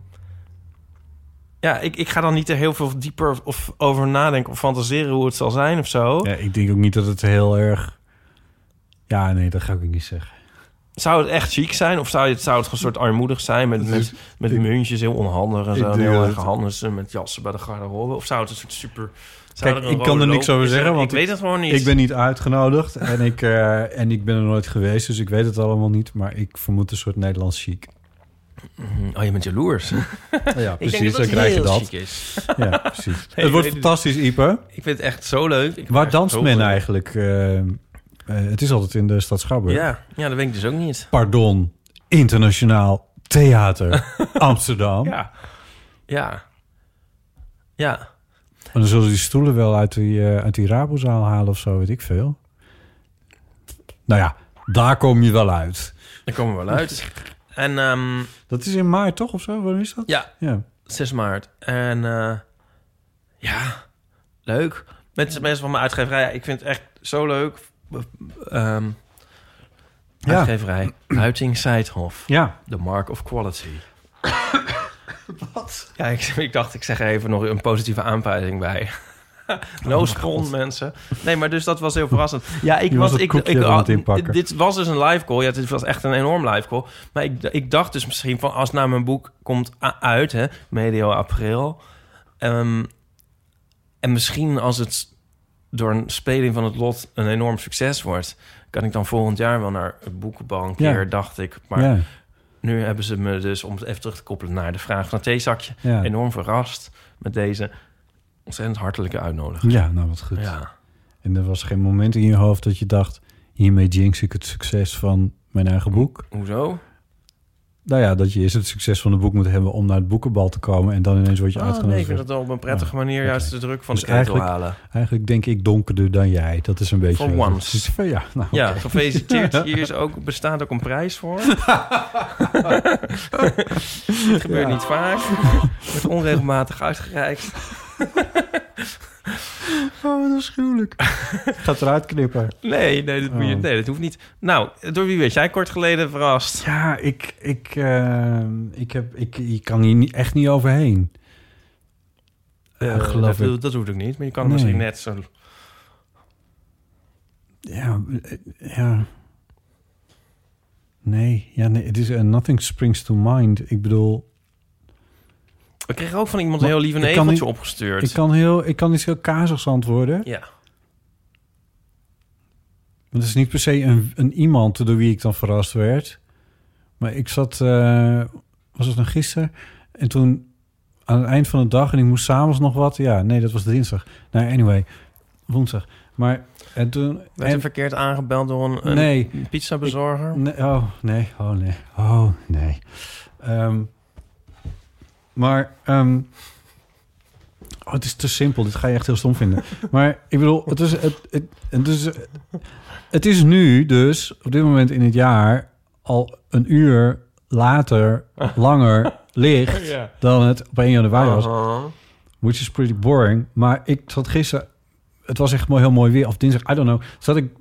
Ja, ik, ik ga dan niet er heel veel dieper of over nadenken of fantaseren hoe het zal zijn of zo. Ja, ik denk ook niet dat het heel erg... Ja, nee, dat ga ik niet zeggen. Zou het echt chic zijn? Of zou het, zou het gewoon een soort armoedig zijn met, met, met muntjes, heel onhandig en zo. Heel erg handig met jassen bij de garderobe? Of zou het een soort super... Kijk, ik kan er niks over er- zeggen, want ik weet het gewoon niet. Ik ben niet uitgenodigd en ik, eh, en ik ben er nooit geweest, dus ik weet het allemaal niet. Maar ik vermoed een soort Nederlands chic. Mhm. Oh, je bent jaloers. Ja, precies, dan krijg je dat. Ja, precies. Nee, het wordt fantastisch, Ipe. Ik vind het echt zo leuk. Ik Waar danst men leuk. eigenlijk? Eh, het is altijd in de stad Schouwburg. Ja, ja, dat weet ik dus ook niet. Pardon, internationaal theater Amsterdam. Ja. Ja. Ja. En dan zullen ze die stoelen wel uit die, eh, uit die Rabozaal halen of zo, weet ik veel. Nou ja, daar kom je wel uit. Daar komen we wel uit. En ehm, Dat is in maart toch of zo? Wanneer is dat? ja, Ja. 6 maart. En eh, ja, leuk. Met mensen van mijn uitgeverij. Ik vind het echt zo leuk. Ehm Ja. Uitgeverij. Uiting Seidhof. Ja. The Mark of Quality. Wat? Ja, ik, ik dacht, ik zeg er even nog een positieve aanpijzing bij. no spon, mensen. Nee, maar dus dat was heel verrassend. Ja, ik Je was ik, koekje ik, aan het had- inpakken. dit was dus een live call. Ja, dit was echt een enorm live call. Maar ik, ik dacht dus misschien van... als nou mijn boek komt uit, hè, medio april... ehm, en misschien als het door een speling van het lot een enorm succes wordt... kan ik dan volgend jaar wel naar het boekenbal een Ja. keer, dacht ik. Maar ja. nu hebben ze me dus, om het even terug te koppelen naar de vraag van het theezakje... Ja. enorm verrast met deze ontzettend hartelijke uitnodiging. ja, nou wat goed. Ja. En er was geen moment in je hoofd dat je dacht... hiermee jinx ik het succes van mijn eigen boek. Hoezo? Nou ja, dat je eerst het succes van het boek moet hebben... om naar het boekenbal te komen... en dan ineens word je Ah, uitgenodigd. nee, ik vind het wel op een prettige manier juist de druk van Dus de ketel halen. Eigenlijk denk ik donkerder dan jij. Dat is een beetje... For once. Ja, nou, Ja, gefeliciteerd. Hier is ook, bestaat ook een prijs voor. Het gebeurt niet vaak. Wordt onregelmatig uitgereikt. Oh, wat afschuwelijk. Gaat eruit knippen. Nee, nee, dat, moet je, Oh. nee, dat hoeft niet. Nou, door wie werd jij kort geleden verrast? Ja, ik, ik, eh, ik, heb, ik, ik kan hier niet, echt niet overheen. Ja, Eh, geloof dat, ik. dat hoeft ook niet, maar je kan Nee. misschien net zo... Ja, eh, ja. Nee, ja, nee, het is uh, nothing springs to mind. Ik bedoel, We kregen ook van iemand een heel lief een egeltje niet- opgestuurd. ik kan, heel, ik kan iets heel kazigs antwoorden. Ja. Want het is niet per se een, een iemand door wie ik dan verrast werd. Maar ik zat, eh, was het dan gisteren? En toen aan het eind van de dag en ik moest s'avonds nog wat. Ja, nee, dat was dinsdag. Nou, anyway, woensdag. Maar en toen... Werd en, je verkeerd aangebeld door een, een Nee. pizzabezorger? Nee, oh, nee, oh, nee, oh, nee. Ehm, maar, ehm, oh, het is te simpel. Dit ga je echt heel stom vinden. maar ik bedoel, het is, het, het, het, is, het is nu dus, op dit moment in het jaar, al een uur later, langer licht Ja. dan het op 1 januari was. Which is pretty boring. Maar ik zat gisteren... Het was echt mooi, heel mooi weer. Of dinsdag, I don't know. Zat ik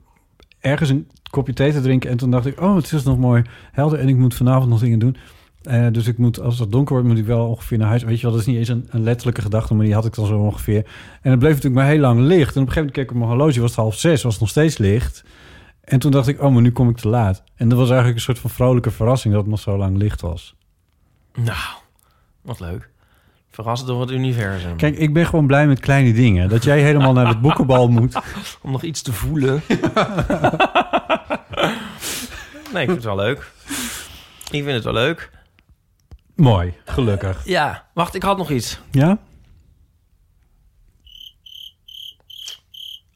ergens een kopje thee te drinken. En toen dacht ik, oh, het is nog mooi helder. En ik moet vanavond nog dingen doen. Eh, dus ik moet, als het donker wordt, moet ik wel ongeveer naar huis. Weet je wel, dat is niet eens een, een letterlijke gedachte. Maar die had ik dan zo ongeveer. En het bleef natuurlijk maar heel lang licht. En op een gegeven moment keek ik op mijn horloge. Was het half zes, was het nog steeds licht. En toen dacht ik, oh, maar nu kom ik te laat. En dat was eigenlijk een soort van vrolijke verrassing... dat het nog zo lang licht was. Nou, wat leuk. Verrast door het universum. Kijk, ik ben gewoon blij met kleine dingen. Dat jij helemaal naar het boekenbal moet. Om nog iets te voelen. nee, ik vind het wel leuk. Ik vind het wel leuk. Mooi, gelukkig. Ja, wacht, ik had nog iets. Ja?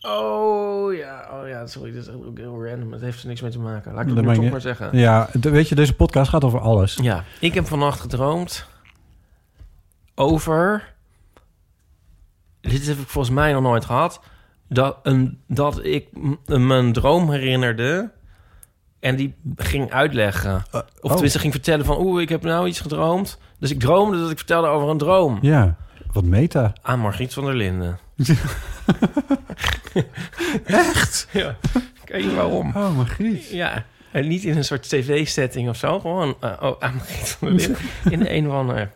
Oh ja, oh ja, sorry, dit is ook heel random. Het heeft er niks mee te maken. Laat ik het toch maar zeggen. Ja, weet je, deze podcast gaat over alles. Ja, ik heb vannacht gedroomd over... Dit heb ik volgens mij nog nooit gehad. Dat, een, dat ik m- mijn droom herinnerde... En die ging uitleggen. Of oh. tenminste ging vertellen van... Oeh, ik heb nou iets gedroomd. Dus ik droomde dat ik vertelde over een droom. Ja, wat meta. Aan Margriet van der Linden. Echt? Ja. Ik weet niet waarom. Oh, Margriet. Ja. En niet in een soort tv-setting of zo. Gewoon eh, oh, aan Margriet van der Linden. in een of ander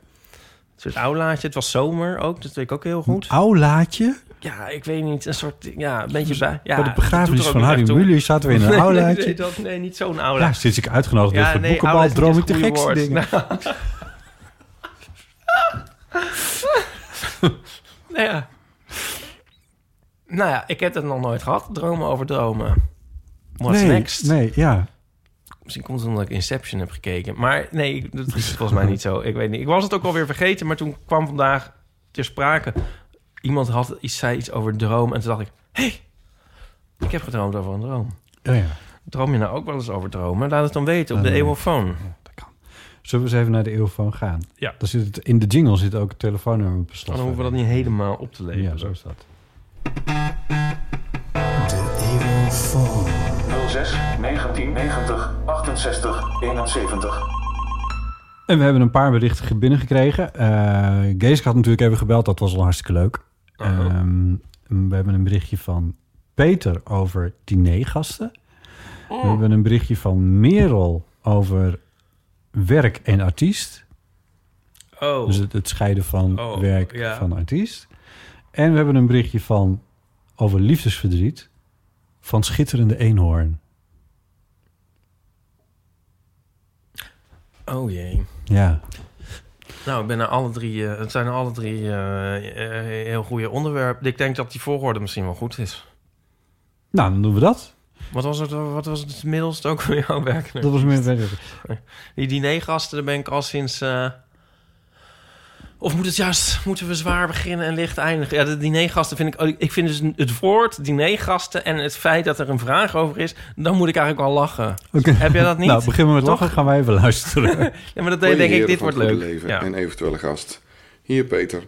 soort aulaatje. Het was zomer ook. Dat weet ik ook heel goed. Aulaatje? Ja, ik weet niet. Een soort... Ja, een beetje bij... Ja, Bij de begrafenis van Harry. Mulisch zaten we in een Nee, aulaatje. Nee, dat, nee, niet zo'n aula. Ja, sinds ik uitgenodigd Ja, voor nee, boekenbal, droom ik de gekste woord. dingen. Nou ja. Nou ja, ik heb het nog nooit gehad. Dromen over dromen. What's nee, next? Nee, ja. Misschien komt het omdat ik Inception heb gekeken. Maar nee, dat is volgens mij niet zo. Ik weet niet. Ik was het ook alweer vergeten, maar toen kwam vandaag ter sprake. Iemand had iets, zei iets over droom. En toen dacht ik, hé, hey, ik heb gedroomd over een droom. Oh ja. Droom je nou ook wel eens over dromen? Laat het dan weten op de eeuwofoon. Dat kan. Zullen we eens even naar de eeuwfoon gaan? Ja. Daar zit het, in de jingle zit ook het telefoonnummer op Dan hoeven we dat niet helemaal op te leveren. Ja, zo is dat. 06 1990 68 71. En we hebben een paar berichten binnengekregen. Eh Geeske had natuurlijk even gebeld, dat was al hartstikke leuk. Uh-oh. Ehm, we hebben een berichtje van Peter over dinergasten. Oh. We hebben een berichtje van Merel over werk en artiest. Oh, Dus het, het scheiden van Oh, werk ja. van artiest. En we hebben een berichtje van over liefdesverdriet van schitterende eenhoorn. oh jee. Ja, Nou, ik ben naar alle drie... eh, het zijn alle drie eh, eh, heel goede onderwerpen. Ik denk dat die volgorde misschien wel goed is. nou dan doen we dat. Wat was het, wat was het middelste ook van jouw werk? Dat was meer. Die dinergasten, daar ben ik al sinds... of moet het juist, moeten we zwaar beginnen en licht eindigen? Ja, de dinergasten vind ik... Ik vind dus het woord dinergasten en het feit dat er een vraag over is... dan moet ik eigenlijk al lachen. Oké. Heb jij dat niet? Nou, beginnen we met Toch? lachen, gaan wij even luisteren. Ja, maar dat Hoi, denk ik, dit wordt leuk. Leven Ja. En eventuele gast. Hier Peter.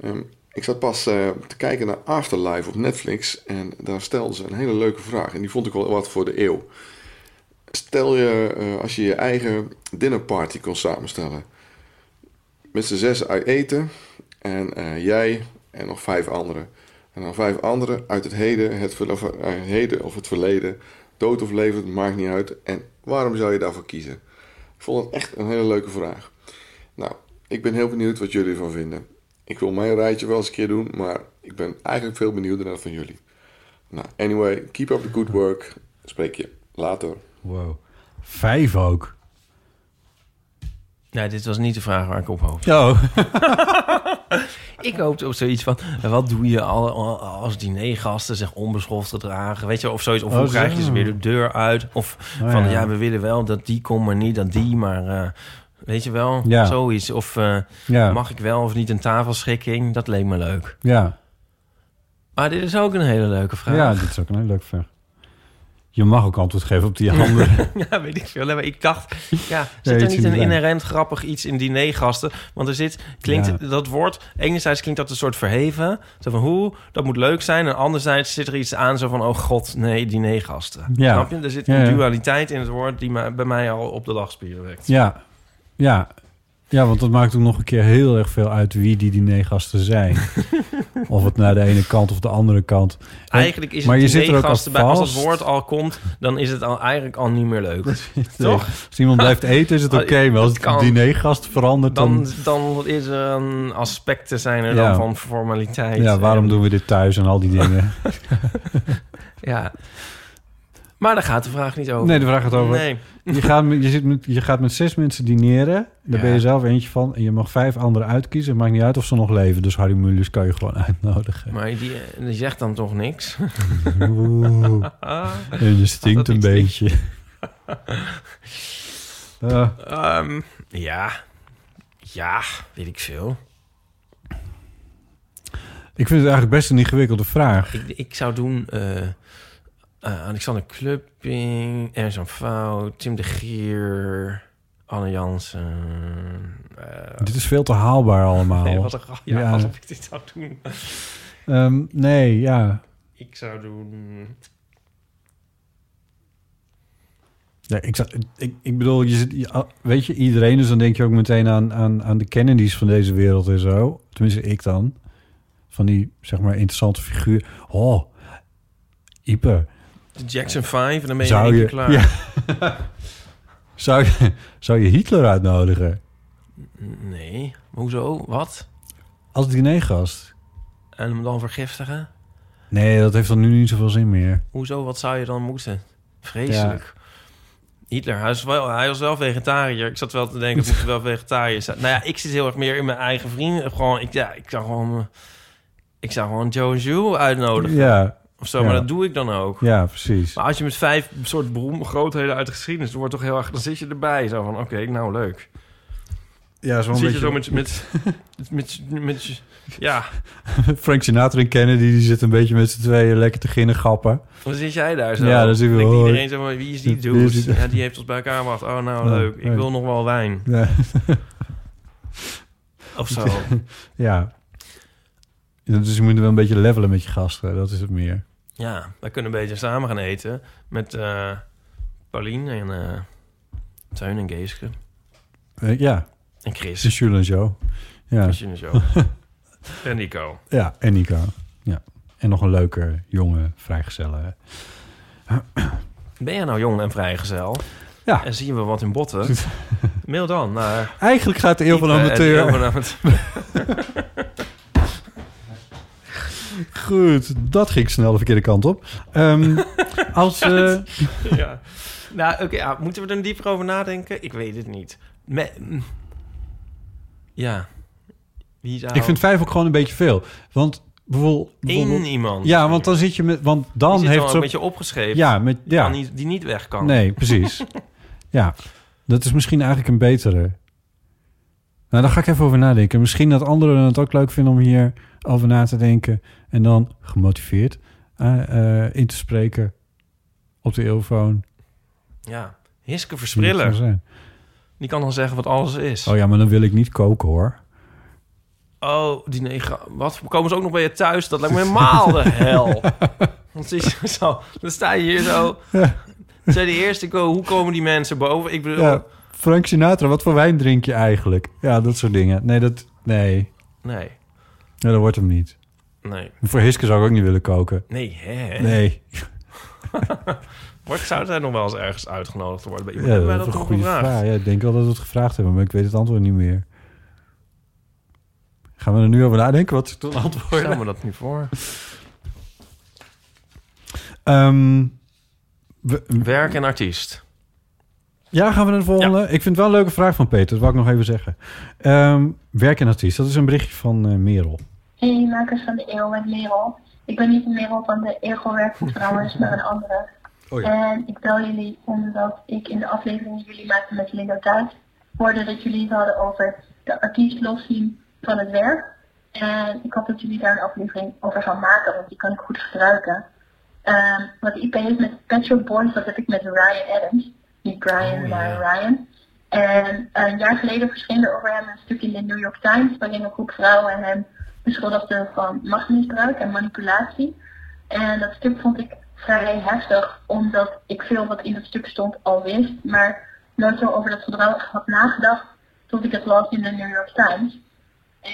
Ehm, ik zat pas eh, te kijken naar Afterlife op Netflix en daar stelden ze een hele leuke vraag. En die vond ik wel wat voor de eeuw. Stel je eh, als je je eigen dinnerparty kon samenstellen. Met z'n zes uit eten en eh, jij en nog vijf anderen. En dan vijf anderen uit het heden, het, of, eh, heden of het verleden. Dood of levend, maakt niet uit. En waarom zou je daarvoor kiezen? Ik vond het echt een hele leuke vraag. Nou, ik ben heel benieuwd wat jullie ervan vinden. Ik wil mijn rijtje wel eens een keer doen, maar ik ben eigenlijk veel benieuwder naar van jullie. Nou, anyway, keep up the good work. Spreek je later. Wow. Vijf ook. Nee, dit was niet de vraag waar ik op hoop. Oh. Ik hoopte op zoiets van... wat doe je al- als dinergasten zich onbeschoft gedragen? Weet je, of zoiets. Of Oh, hoe krijg je zo. ze weer de deur uit? Of Oh, van, ja. ja. we willen wel dat die komt, maar niet dat die. Maar eh, weet je wel, Ja. zoiets. Of eh, Ja. mag ik wel of niet een tafelschikking? Dat leek me leuk. Ja. Maar dit is ook een hele leuke vraag. ja, dit is ook een hele leuke vraag. Je mag ook antwoord geven op die andere. Ja, weet ik veel. Maar ik dacht, ja, zit er niet een inherent grappig iets in dinergasten? Want er zit, klinkt Ja. dat woord, enerzijds klinkt dat een soort verheven. Zo van, hoe, dat moet leuk zijn. En anderzijds zit er iets aan zo van, oh god, nee, dinergasten. Ja. Snap je? Er zit een ja. dualiteit in het woord die bij mij al op de lachspieren wekt. Ja. Ja. Ja, want dat maakt ook nog een keer heel erg veel uit wie die dinergasten zijn. of het naar de ene kant of de andere kant. Eigenlijk is maar het je zit er ook dinergasten al bij, als het woord al komt, dan is het al eigenlijk al niet meer leuk. Nee. Toch? Als iemand blijft eten is het oké, maar als het dinergast verandert, dan... Dan, dan is er een aspecten zijn er Ja. dan van formaliteit. ja, waarom En- doen we dit thuis en al die dingen? Ja. Maar daar gaat de vraag niet over. nee, de vraag gaat over... Nee. Je, gaat met, je, zit met, je gaat met zes mensen dineren. Daar Ja. ben je zelf eentje van. En je mag vijf anderen uitkiezen. Het maakt niet uit of ze nog leven. Dus Harry Mulisch kan je gewoon uitnodigen. Maar die, die zegt dan toch niks? Oeh. En je stinkt een beetje. Ah, Ehm, ja. Ja, weet ik veel. ik vind het eigenlijk best een ingewikkelde vraag. Ik, ik zou doen... eh, eh, Alexander Klupping, Ernst van Fout, Tim de Gier, Anne Jansen. eh, Dit is veel te haalbaar allemaal. nee, wat een. Ja, Ja. alsof ik dit zou doen. Ehm, nee, ja. Ik zou doen... Ja, ik, ik, ik bedoel, je zit, je- ah, weet je, iedereen, dus dan denk je ook meteen aan, aan, aan de Kennedys van deze wereld en zo. Tenminste, ik dan. Van die, zeg maar, interessante figuur. Oh, Ipe. De Jackson 5 en dan ben je Zou je, keer klaar. Ja. zou, je, zou je Hitler uitnodigen? Nee, hoezo? Wat? Als dinergast? En hem dan vergiftigen? Nee, dat heeft dan nu niet zoveel zin meer. Hoezo? Wat zou je dan moeten? Vreselijk. Hitler, hij, is wel, hij was wel vegetariër. Ik zat wel te denken, moet wel vegetariër zijn. Nou ja, ik zit heel erg meer in mijn eigen vrienden. Gewoon, ik, ja, ik zou gewoon... Ik zou gewoon Joe Jules uitnodigen. Ja, Of zo, ja. maar dat doe ik dan ook. ja, precies. Maar als je met vijf soort beroemde grootheden uit de geschiedenis... dan wordt toch heel erg... Dan zit je erbij. Zo van, oké, nou leuk. Ja, zo'n zit je zo beetje... met... met, met, met, ja, Frank Sinatra en Kennedy, die zitten een beetje met z'n tweeën lekker te ginnen gappen. dan zit jij daar zo. Ja, dan denkt wel, iedereen zo van, wie is die dude? die- Ja, die heeft ons bij elkaar gebracht. Oh, nou, Ja, leuk. Ik wil nog wel wijn. Ja. Of zo. ja. Ja, Dus je moet wel een beetje levelen met je gasten, dat is het meer. Ja, wij kunnen een beetje samen gaan eten met eh Paulien en eh Teun en Geeske. Eh, ja, En Chris. de Jules en Jo. Ja. Chris de show. en Nico. ja, en Nico. Ja. En nog een leuke, jonge, vrijgezelle. Ben jij nou jong en vrijgezel? Ja. En zien we wat in botten? Mail dan naar... Eigenlijk gaat de eeuw van amateur... het Eeuw van Amateur. Goed, dat ging snel de verkeerde kant op. Ehm, als... eh, ja. Nou, oké, ja, moeten we er dieper over nadenken? Ik weet het niet. Me- ja. Wie zou... ik vind vijf ook gewoon een beetje veel. Want bijvoorbeeld... bijvoorbeeld- iemand. Ja, want dan zit je met... Want dan die heeft dan zo... een beetje opgeschreven. Ja, met, Die, ja. niet, die niet weg kan. Nee, precies. ja, dat is misschien eigenlijk een betere. Nou, daar ga ik even over nadenken. Misschien dat anderen het ook leuk vinden om hier over na te denken. En dan gemotiveerd eh, eh, in te spreken op de eeuwfoon. Ja. Hiske zijn. Die kan dan zeggen wat alles is. Oh ja, maar dan wil ik niet koken hoor. Oh, die negen. Wat? Komen ze ook nog bij je thuis? Dat lijkt me helemaal de hel. Je zo, dan sta je hier zo. Zei de eerste, ik wil, hoe komen die mensen boven? Ik bedoel, Ja, Frank Sinatra, wat voor wijn drink je eigenlijk? Ja, dat soort dingen. Nee, dat, nee. nee, Ja, dat wordt hem niet. nee, Voor Hiske zou ik ook niet willen koken. nee, hè? Nee. Wordt, zou zij nog wel eens ergens uitgenodigd worden? Bij Ja, iemand? dat Hebben is wij een dat goede gevraagd? vraag. Ja, ik denk wel dat we het gevraagd hebben, maar ik weet het antwoord niet meer. Gaan we er nu over nadenken wat ze toen Ik antwoorden? stel me dat niet voor. Ehm, we- Werk en artiest. Ja, gaan we naar de volgende? Ik vind het wel een leuke vraag van Peter, dat wou ik nog even zeggen. Ehm, werk en artiest, dat is een berichtje van eh, Merel. Hey, makers van de eeuw met Merel. Ik ben niet de Merel van de Ego Werk voor Trouwens, maar een andere. Oh En ik bel jullie omdat ik in de aflevering die jullie maakten met Lingo Thuis hoorde dat jullie het hadden over de artiest loszien van het werk. En ik hoop dat jullie daar een aflevering over gaan maken, want die kan ik goed gebruiken. Ehm, wat IP heeft met Pet Shop Boys, dat heb ik met Ryan Adams. Niet Brian, Oh, maar. Ryan. En een jaar geleden verscheen er over hem een stuk in de New York Times, waarin een groep vrouwen hem beschuldigden van machtsmisbruik en manipulatie. En dat stuk vond ik vrij heftig, omdat ik veel wat in dat stuk stond al wist, maar nooit zo over dat gedrag had nagedacht tot ik het las in de New York Times.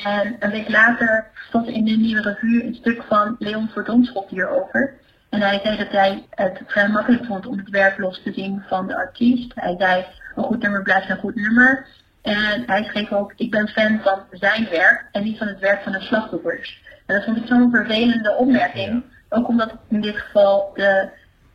En een week later stond in de Nieuwe Revue een stuk van Leon Verdonschot hierover. En hij zei dat hij het vrij makkelijk vond om het werk los te zien van de artiest. Hij zei, een goed nummer blijft een goed nummer. En hij schreef ook, ik ben fan van zijn werk en niet van het werk van de slachtoffers. En dat vond ik zo'n vervelende opmerking. Ook omdat in dit geval de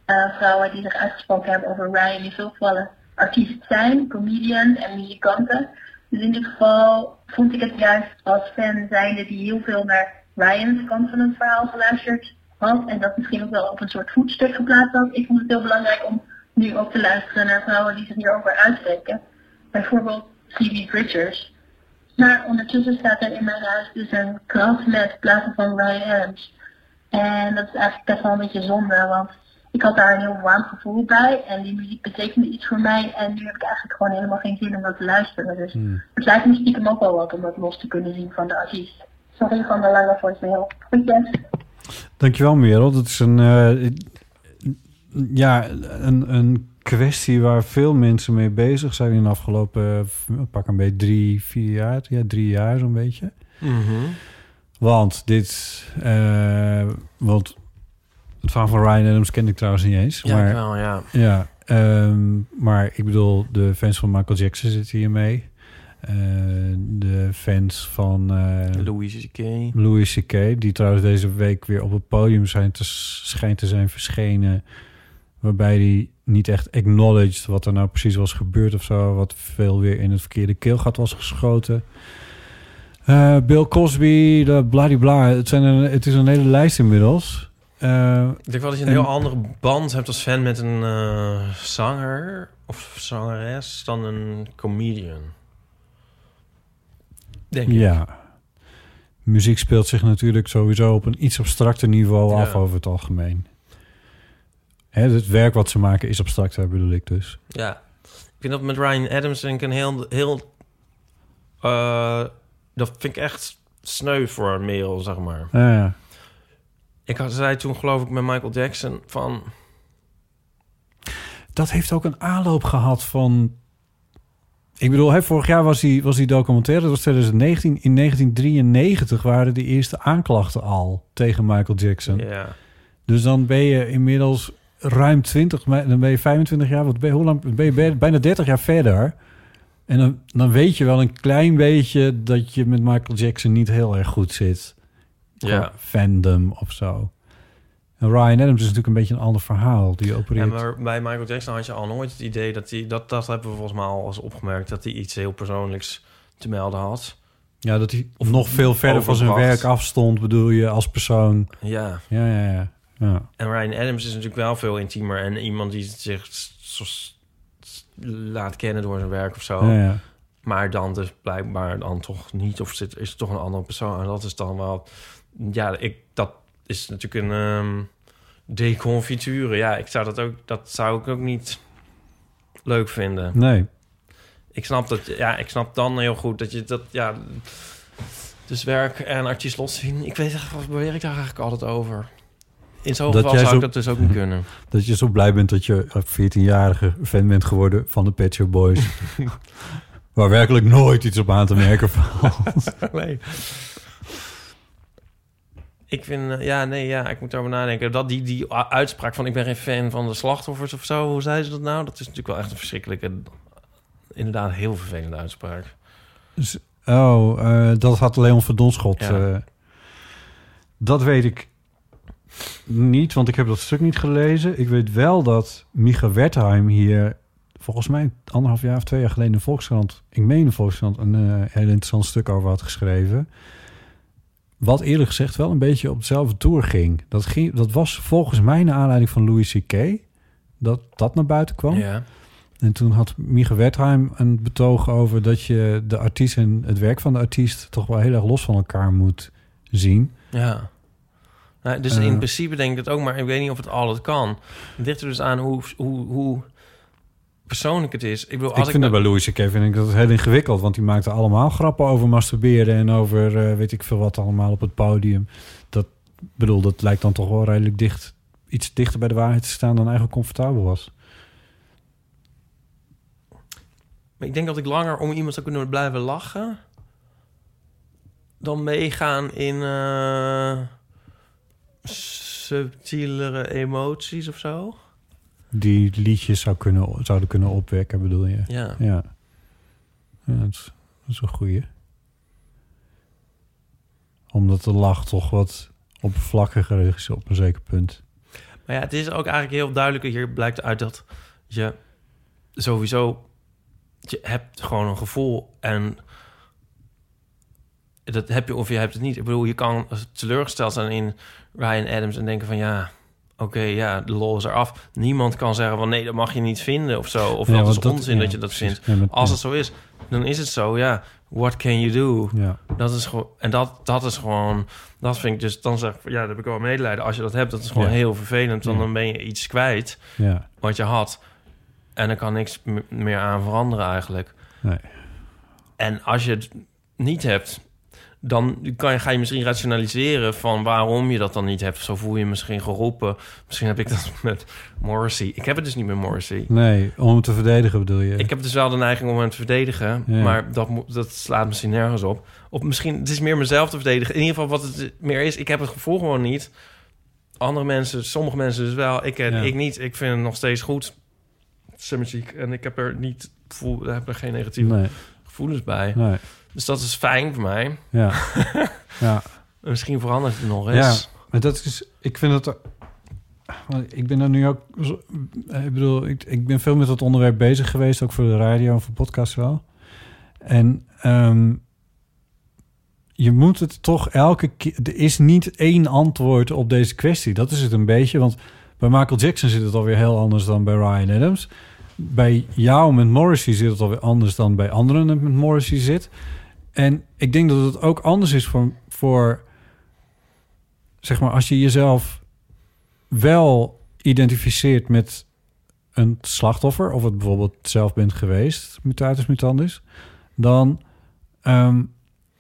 eh, vrouwen die zich uitgesproken hebben over Ryan in veel gevallen artiest zijn, comedians en muzikanten. Dus in dit geval vond ik het juist als fan zijnde die heel veel naar Ryan's kant van het verhaal geluisterd had. En dat misschien ook wel op een soort voetstuk geplaatst had. Ik vond het heel belangrijk om nu ook te luisteren naar vrouwen die zich hierover uitspreken. Bijvoorbeeld Phoebe Bridgers. Maar ondertussen staat er in mijn huis dus een krat met platen van Ryan Adams. En dat is eigenlijk best wel een beetje zonde, want ik had daar een heel warm gevoel bij. En die muziek betekende iets voor mij. En nu heb ik eigenlijk gewoon helemaal geen zin om dat te luisteren. Dus het lijkt me stiekem ook wel wat om dat los te kunnen zien van de artiest. Sorry van de lange voicemail. Goedjes. Dankjewel Merel, dat is een... eh, ja, een, een kwestie waar veel mensen mee bezig zijn in de afgelopen, eh, pak een beetje drie, vier jaar. Ja, drie jaar zo'n beetje. Want dit, eh, want het verhaal van Ryan Adams kende ik trouwens niet eens. Ja, maar, ik wel, ja. Ja, ehm, maar ik bedoel, de fans van Michael Jackson zitten hier mee. Eh, de fans van eh, Louise C.K. Louis C.K., die trouwens deze week weer op het podium zijn te, schijnt te zijn verschenen. Waarbij hij niet echt acknowledged wat er nou precies was gebeurd of zo. Wat veel weer in het verkeerde keelgat was geschoten. Eh, Bill Cosby, de bladibla. Het, zijn een, het is een hele lijst inmiddels. Eh, Ik denk wel dat je een En- heel andere band hebt als fan met een eh, zanger of zangeres dan een comedian. Denk ik. ja. Muziek speelt zich natuurlijk sowieso op een iets abstracter niveau Ja. af over het algemeen. Hè, het werk wat ze maken is abstracter, bedoel ik dus. Ja. Ik vind dat met Ryan Adams denk ik een heel... heel eh, dat vind ik echt sneu voor mail, zeg maar. Ja, ja. Ik had, zei toen geloof ik met Michael Jackson van... dat heeft ook een aanloop gehad van... Ik bedoel, hè, vorig jaar was die, was die documentaire, dat was 2019. In 1993 waren de eerste aanklachten al tegen Michael Jackson. Ja, Dus dan ben je inmiddels ruim 20, maar dan ben je 25 jaar, wat ben hoe lang ben je bij- bijna 30 jaar verder. En dan, dan weet je wel een klein beetje dat je met Michael Jackson niet heel erg goed zit. Qua Ja. Fandom of zo. En Ryan Adams is natuurlijk een beetje een ander verhaal. Die ja, opereert. maar bij Michael Jackson had je al nooit het idee dat hij... Dat, dat hebben we volgens mij al eens opgemerkt... dat hij iets heel persoonlijks te melden had. Ja, dat hij Of nog veel verder van zijn werk afstond, bedoel je, als persoon. Ja. Ja, ja, ja. ja. En Ryan Adams is natuurlijk wel veel intiemer... en iemand die zich laat kennen door zijn werk of zo. ja, ja. Maar dan dus blijkbaar dan toch niet. Of zit, is het toch een andere persoon. En dat is dan wel... Ja, ik, dat is natuurlijk een ehm deconfiture. Ja, ik zou dat ook... Dat zou ik ook niet leuk vinden. Nee. Ik snap dat... Ja, ik snap dan heel goed dat je dat... Ja, dus werk en artiest los zien. Ik weet echt, wat beweer ik daar eigenlijk altijd over? In zo'n geval zou zo- ik dat dus ook niet kunnen. Dat je zo blij bent dat je een 14-jarige fan bent geworden van de Pet Shop Boys. Waar werkelijk nooit iets op aan te merken valt. nee. Ik vind, eh, ja, nee, ja, ik moet erover nadenken. Dat die, die uitspraak van ik ben geen fan van de slachtoffers of zo, hoe zei ze dat nou? Dat is natuurlijk wel echt een verschrikkelijke, inderdaad heel vervelende uitspraak. Dus, oh, eh, dat had Leon Verdonschot. Ja. eh, dat weet ik niet, want ik heb dat stuk niet gelezen. Ik weet wel dat Micha Wertheim hier... volgens mij anderhalf jaar of twee jaar geleden in de Volkskrant... ik meen in Volkskrant een heel interessant stuk over had geschreven. Wat eerlijk gezegd wel een beetje op dezelfde tour ging. Dat, ging, dat was volgens mij naar aanleiding van Louis C.K. dat dat naar buiten kwam. Ja. En toen had Mieke Wertheim een betoog over dat je de artiest en het werk van de artiest toch wel heel erg los van elkaar moet zien. Ja. Nou, dus Eh. in principe denk ik dat ook, maar ik weet niet of het altijd kan. Het ligt er dus aan hoe, hoe, hoe persoonlijk het is. Ik bedoel, als ik vind dat bij Louis C.K. vind ik dat heel ingewikkeld, want die maakte allemaal grappen over masturberen en over eh, weet ik veel wat allemaal op het podium. Dat bedoel, dat lijkt dan toch wel redelijk dicht, iets dichter bij de waarheid te staan dan eigenlijk comfortabel was. Maar ik denk dat ik langer om iemand zou kunnen blijven lachen... dan meegaan in eh, subtielere emoties of zo. Die liedjes zou kunnen, zouden kunnen opwekken, bedoel je? Ja. Ja, ja dat, is, dat is een goeie. Omdat de lach toch wat oppervlakkiger is op een zeker punt. Maar ja, het is ook eigenlijk heel duidelijk... hier blijkt uit dat je sowieso... je hebt gewoon een gevoel en... dat heb je of je hebt het niet. Ik bedoel, je kan teleurgesteld zijn in Ryan Adams... en denken van ja... Oké, ja, de lol is eraf. Niemand kan zeggen van nee, dat mag je niet vinden of zo. Of Ja, dat is onzin ja, dat je dat precies. vindt. Ja, Als het zo is, dan is het zo. Ja, what can you do? Ja. Dat is gewoon en dat, dat is gewoon dat vind ik dus dan zeg ik ja, daar heb ik wel medelijden. Als je dat hebt, dat is gewoon heel vervelend, want dan ben je iets kwijt Ja, wat je had en er kan niks meer aan veranderen eigenlijk. nee. En als je het niet hebt, dan kan je, ga je misschien rationaliseren van waarom je dat dan niet hebt. Zo voel je je misschien geroepen. Misschien heb ik dat met Morrissey. Ik heb het dus niet met Morrissey. Nee, om hem te verdedigen bedoel je? Ik heb dus wel de neiging om hem te verdedigen, Ja. maar dat, dat slaat misschien nergens op. Of misschien, het is meer mezelf te verdedigen. In ieder geval, wat het meer is, ik heb het gevoel gewoon niet. Andere mensen, sommige mensen dus wel, ik, eh, Ja. ik niet. Ik vind het nog steeds goed, zijn muziek. En ik heb er niet, voel, heb er geen negatieve Nee, gevoelens bij. nee. Dus dat is fijn voor mij. Ja. ja. En Misschien verandert het nog eens. Ja, maar dat is... Ik vind want Ik ben er nu ook... Ik bedoel, ik, ik ben veel met dat onderwerp bezig geweest. Ook voor de radio en voor podcasts wel. En ehm, je moet het toch elke keer... Er is niet één antwoord op deze kwestie. Dat is het een beetje. Want bij Michael Jackson zit het alweer heel anders dan bij Ryan Adams. Bij jou met Morrissey zit het alweer anders dan bij anderen met Morrissey zit. En ik denk dat het ook anders is voor... voor zeg maar, als je jezelf wel identificeert met een slachtoffer, of het bijvoorbeeld zelf bent geweest, mutatis mutandis, dan. ehm,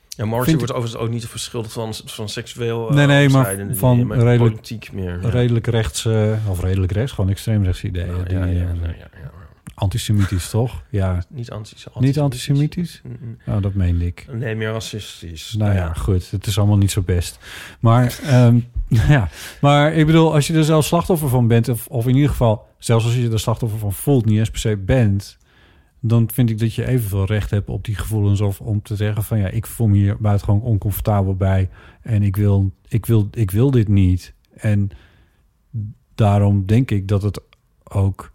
Ja, Vind wordt overigens ook niet verschuldigd van, van seksueel... eh, Nee, nee, maar van dingen, maar redelijk- Politiek meer. ja. redelijk rechts, of redelijk rechts, gewoon extreem rechts ideeën. Ja, ja, eh, ja, ja, ja. Antisemitisch, toch? Ja. Niet antisemitisch. Niet antisemitisch? Mm-mm. Oh, dat meende ik. Nee, meer racistisch. Nou ja, goed. Het is allemaal niet zo best. Maar, ehm, ja. maar ik bedoel, als je er zelf slachtoffer van bent... Of, of in ieder geval, zelfs als je er slachtoffer van voelt... niet eens per se bent... dan vind ik dat je evenveel recht hebt op die gevoelens... of om te zeggen van ja, ik voel me hier buitengewoon oncomfortabel bij... en ik wil, ik wil, ik wil dit niet. En daarom denk ik dat het ook...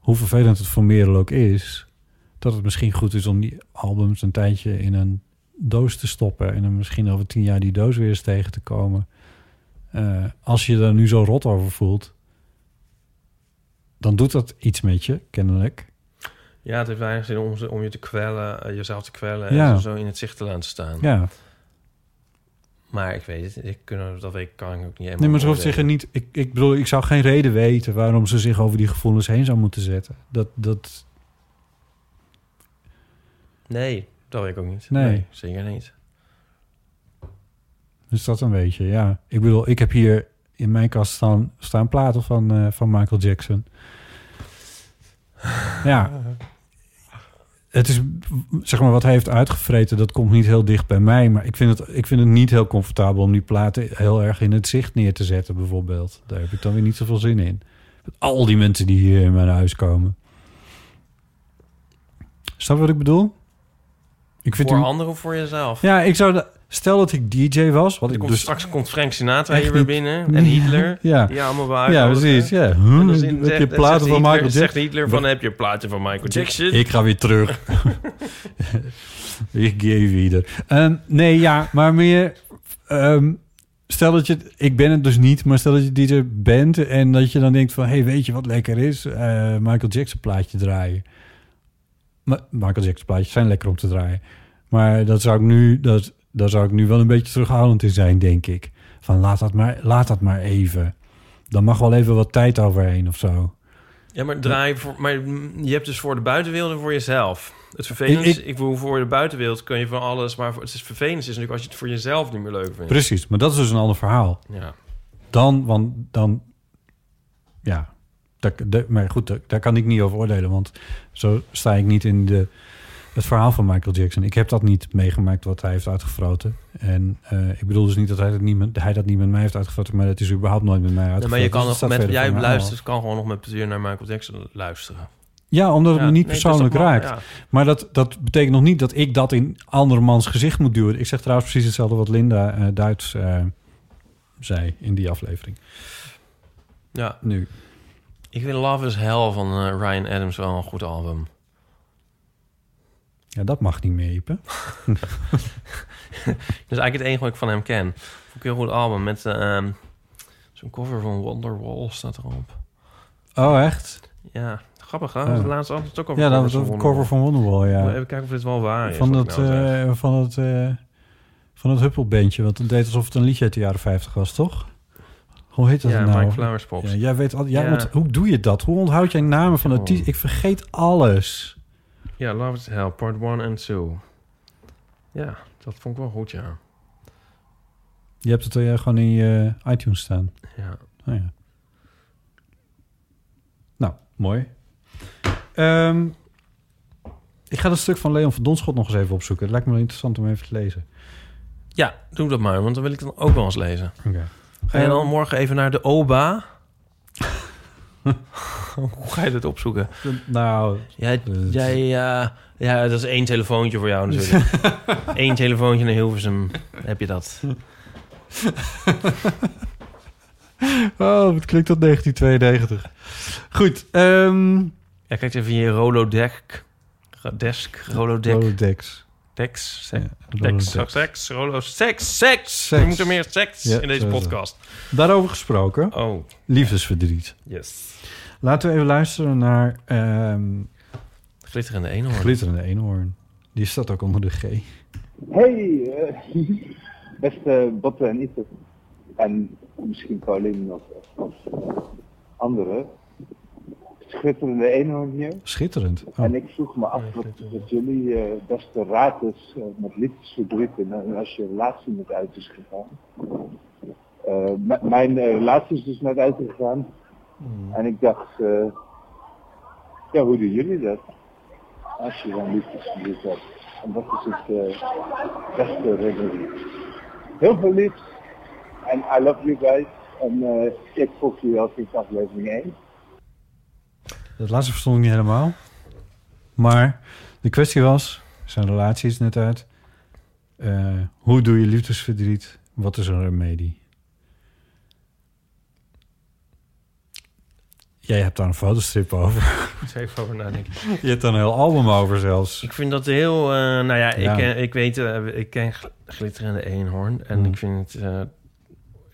hoe vervelend het voor Merel ook is... dat het misschien goed is om die albums een tijdje in een doos te stoppen... en dan misschien over tien jaar die doos weer eens tegen te komen. Eh, als je er nu zo rot over voelt... dan doet dat iets met je, kennelijk. Ja, het heeft weinig zin om, je te kwellen, eh, jezelf te kwellen... Ja. en zo in het zicht te laten staan. Ja. Maar ik weet het, ik kun, dat weet, kan ik ook niet helemaal Nee, maar ze hoeft zich er niet... Ik, ik bedoel, ik zou geen reden weten... waarom ze zich over die gevoelens heen zou moeten zetten. Dat, dat, Nee, dat weet ik ook niet. Nee. zeker niet. Dus dat een beetje, ja. Ik bedoel, ik heb hier in mijn kast staan, staan platen van, eh, van Michael Jackson. Ja. Het is, zeg maar, wat hij heeft uitgevreten, dat komt niet heel dicht bij mij. Maar ik vind het, ik vind het niet heel comfortabel om die platen heel erg in het zicht neer te zetten, bijvoorbeeld. Daar heb ik dan weer niet zoveel zin in. Met al die mensen die hier in mijn huis komen. Snap je wat ik bedoel? Ik vind voor u- anderen of voor jezelf? Ja, ik zou... de- Stel dat ik DJ was, wat ik dus... Straks komt Frank Sinatra hier weer binnen. En Hitler. Ja. Die allemaal wel Ja, precies. Ja. En dan zegt- heb je zegt- platen zegt van Hitler- Michael Zegt Jackson? Hitler van, heb je platen van Michael Jackson? Ik ga weer terug. ik geef wieder. Ehm, nee, ja, maar meer... ehm, stel dat je... Ik ben het dus niet, maar stel dat je DJ bent... en dat je dan denkt van... hey, weet je wat lekker is? Eh, Michael Jackson plaatje draaien. Michael Jackson plaatjes zijn lekker om te draaien. Maar dat zou ik nu... Dat, daar zou ik nu wel een beetje terughoudend in zijn, denk ik. Van laat dat maar, laat dat maar even. Dan mag wel even wat tijd overheen of zo. Ja, maar draai voor, maar je hebt dus voor de buitenwereld en voor jezelf. Het vervelend is, Ik- ik, bedoel, voor de buitenwereld kun je van alles, maar voor, het is vervelend is natuurlijk als je het voor jezelf niet meer leuk vindt. Precies, maar dat is dus een ander verhaal. Ja. Dan, want dan, ja, daar- maar goed, daar kan ik niet over oordelen, want zo sta ik niet in de, het verhaal van Michael Jackson. Ik heb dat niet meegemaakt wat hij heeft uitgefroten. En eh, ik bedoel dus niet dat hij dat niet, met, hij dat niet met mij heeft uitgefroten, maar dat is überhaupt nooit met mij uitgefroten. maar je kan Dus nog met, jij luistert, kan gewoon nog met plezier naar Michael Jackson luisteren. Ja, omdat het Ja, me niet nee, persoonlijk raakt. ja. Maar dat, dat betekent nog niet dat ik dat in andermans gezicht moet duwen. Ik zeg trouwens precies hetzelfde wat Linda eh, Duits eh, zei in die aflevering. Ja, Nu. ik vind Love is Hell van Ryan Adams wel een goed album. Ja, dat mag niet meer, Ipe. Dat is eigenlijk het enige wat ik van hem ken. Vond ik een heel goed album met ehm, zo'n cover van Wonderwall staat erop. Oh, echt? Ja, grappig hè? Was het laatste album ook over Ja, dat was een cover van Wonderwall, ja. Even kijken of dit wel waar is. Van dat, nou eh van het, eh van het Huppelbandje, wat het deed alsof het een liedje uit de jaren 50 was, toch? Hoe heet dat ja, nou? Mike Flowers Pops. Ja, jij weet al, jij Ja. hoe doe je dat? Hoe onthoud jij namen van Oh. artiesten? Ik vergeet alles. Ja, Love is Hell, part 1 en 2. Ja, Dat vond ik wel goed, ja. Je hebt het eh, gewoon in je iTunes staan. ja. Oh ja. Nou, mooi. Ehm, ik ga dat stuk van Leon van Donschot nog eens even opzoeken. Het lijkt me wel interessant om even te lezen. Ja, doe dat maar, want dan wil ik dan ook wel eens lezen. Oké. Ga je dan morgen even naar de OBA? Hoe ga je dat opzoeken? Nou, Jij, ja, dat is één telefoontje voor jou natuurlijk. Eén telefoontje naar Hilversum heb je dat. oh, het klinkt tot 1992. Goed. ehm Ja, kijk even in je Rolodeck. Desk, Rolodeck, Rolodex. Dex, Ja, Dex, Rolodex. seks, Rolo, seks, seks. Seks. Er moet er meer seks Ja, in deze sowieso. podcast. Daarover gesproken. Oh, Liefdesverdriet. yes. Laten we even luisteren naar ehm Glitterende eenhoorn. Glitterende Eenhoorn. Die staat ook onder de G. Hey, eh, beste Botte en Ipe. En misschien Pauline of, of anderen. Schitterende eenhoorn hier. Schitterend. Oh. En ik vroeg me af wat, wat jullie eh, beste raad is eh, met liefdesverdriet en als je relatie net uit is gegaan. Eh, m- mijn relatie is dus net uitgegaan. En ik dacht, eh, ja, hoe doen jullie dat? Als je dan liefdesverdriet hebt. En wat is het beste remedie? Heel veel liefs. En I love you guys. En ik volg jullie al sinds aflevering 1. Dat laatste verstond ik niet helemaal. Maar de kwestie was, zijn relatie is net uit. Eh, hoe doe je liefdesverdriet? Wat is een remedie? Jij hebt daar een fotostrip over. Ik moet even over nadenken. Je hebt daar een heel album over zelfs. Ik vind dat heel... eh, nou ja, Ja. Ik, ken, ik weet... eh, ik ken gl- Glitterende eenhoorn. En Mm. ik vind het... eh,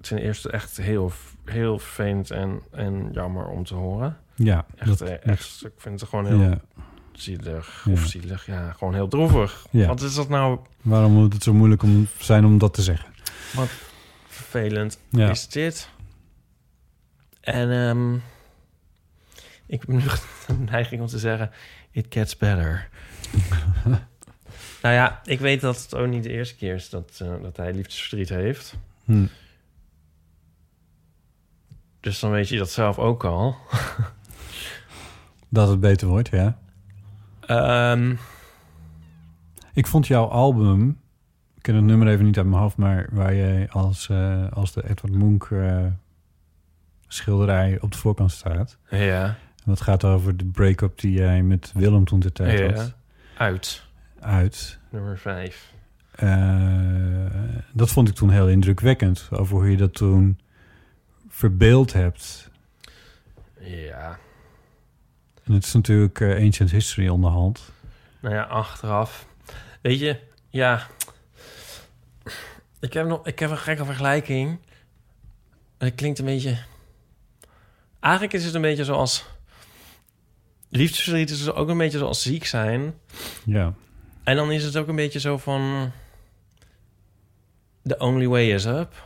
ten eerste echt heel, heel vervelend en, en jammer om te horen. Ja, Echt, dat- eh, echt, ik vind het gewoon heel ja. zielig. Ja. Of zielig, ja. Gewoon heel droevig. Ja. Wat is dat nou Waarom moet het zo moeilijk om zijn om dat te zeggen? vervelend Ja. is dit? En ehm, ik heb nu de neiging om te zeggen... It gets better. nou ja, ik weet dat het ook niet de eerste keer is... dat, eh, dat hij liefdesverdriet heeft. Hm. Dus dan weet je dat zelf ook al. Dat het beter wordt, ja. Ehm, Ik vond jouw album, ik ken het nummer even niet uit mijn hoofd, maar waar jij als, eh, als de Edward Munch eh, schilderij op de voorkant staat. ja, En dat gaat over de break-up die jij met Willem toen de tijd ja. had. Uit. Uit. Nummer vijf. Eh, dat vond ik toen heel indrukwekkend. Over hoe je dat toen verbeeld hebt. Ja. En het is natuurlijk eh, ancient history onderhand. Nou ja, achteraf. Weet je, ja. Ik heb, nog, ik heb een gekke vergelijking. Het klinkt een beetje... Eigenlijk is het een beetje zoals... Liefdesverdriet is ook een beetje zoals ziek zijn. Ja. En dan is het ook een beetje zo van... The only way is up.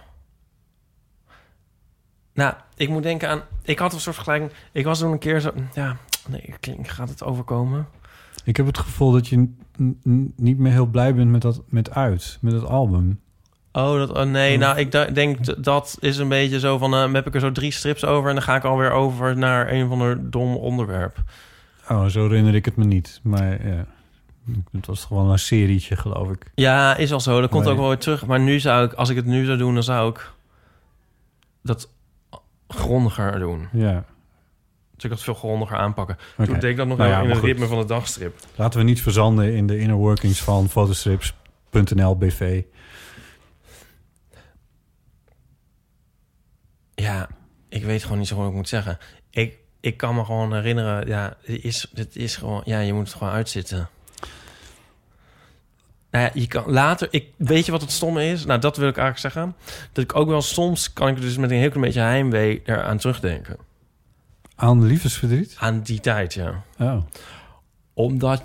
Nou, ik moet denken aan... Ik had een soort vergelijking... Ik was toen een keer zo... Ja, nee, klink, gaat het overkomen? Ik heb het gevoel dat je niet meer heel blij bent met dat met uit, met het album. Oh, dat, oh, nee, nou, ik denk dat is een beetje zo van... eh, heb ik er zo drie strips over... en dan ga ik alweer over naar een van de dom onderwerp. Oh, zo herinner ik het me niet. Maar ja, het was gewoon een serietje, geloof ik. Ja, is al zo. Dat komt ook wel weer terug. Maar nu zou ik, als ik het nu zou doen... dan zou ik dat grondiger doen. Ja. Dus ik dat veel grondiger aanpakken. Oké. Toen deed ik dat nog Nou ja, in het ritme van de dagstrip. Laten we niet verzanden in de inner workings van fotostrips.nl BV. Ja, ik weet gewoon niet zo goed wat ik moet zeggen. Ik, ik kan me gewoon herinneren... Ja, dit is, dit is gewoon... Ja, je moet het gewoon uitzitten. Nou ja, je kan later... Ik, weet je wat het stomme is? Nou, dat wil ik eigenlijk zeggen. Dat ik ook wel soms... kan ik dus met een heel klein beetje heimwee eraan terugdenken. Aan liefdesverdriet? Aan die tijd, ja. Oh. Omdat,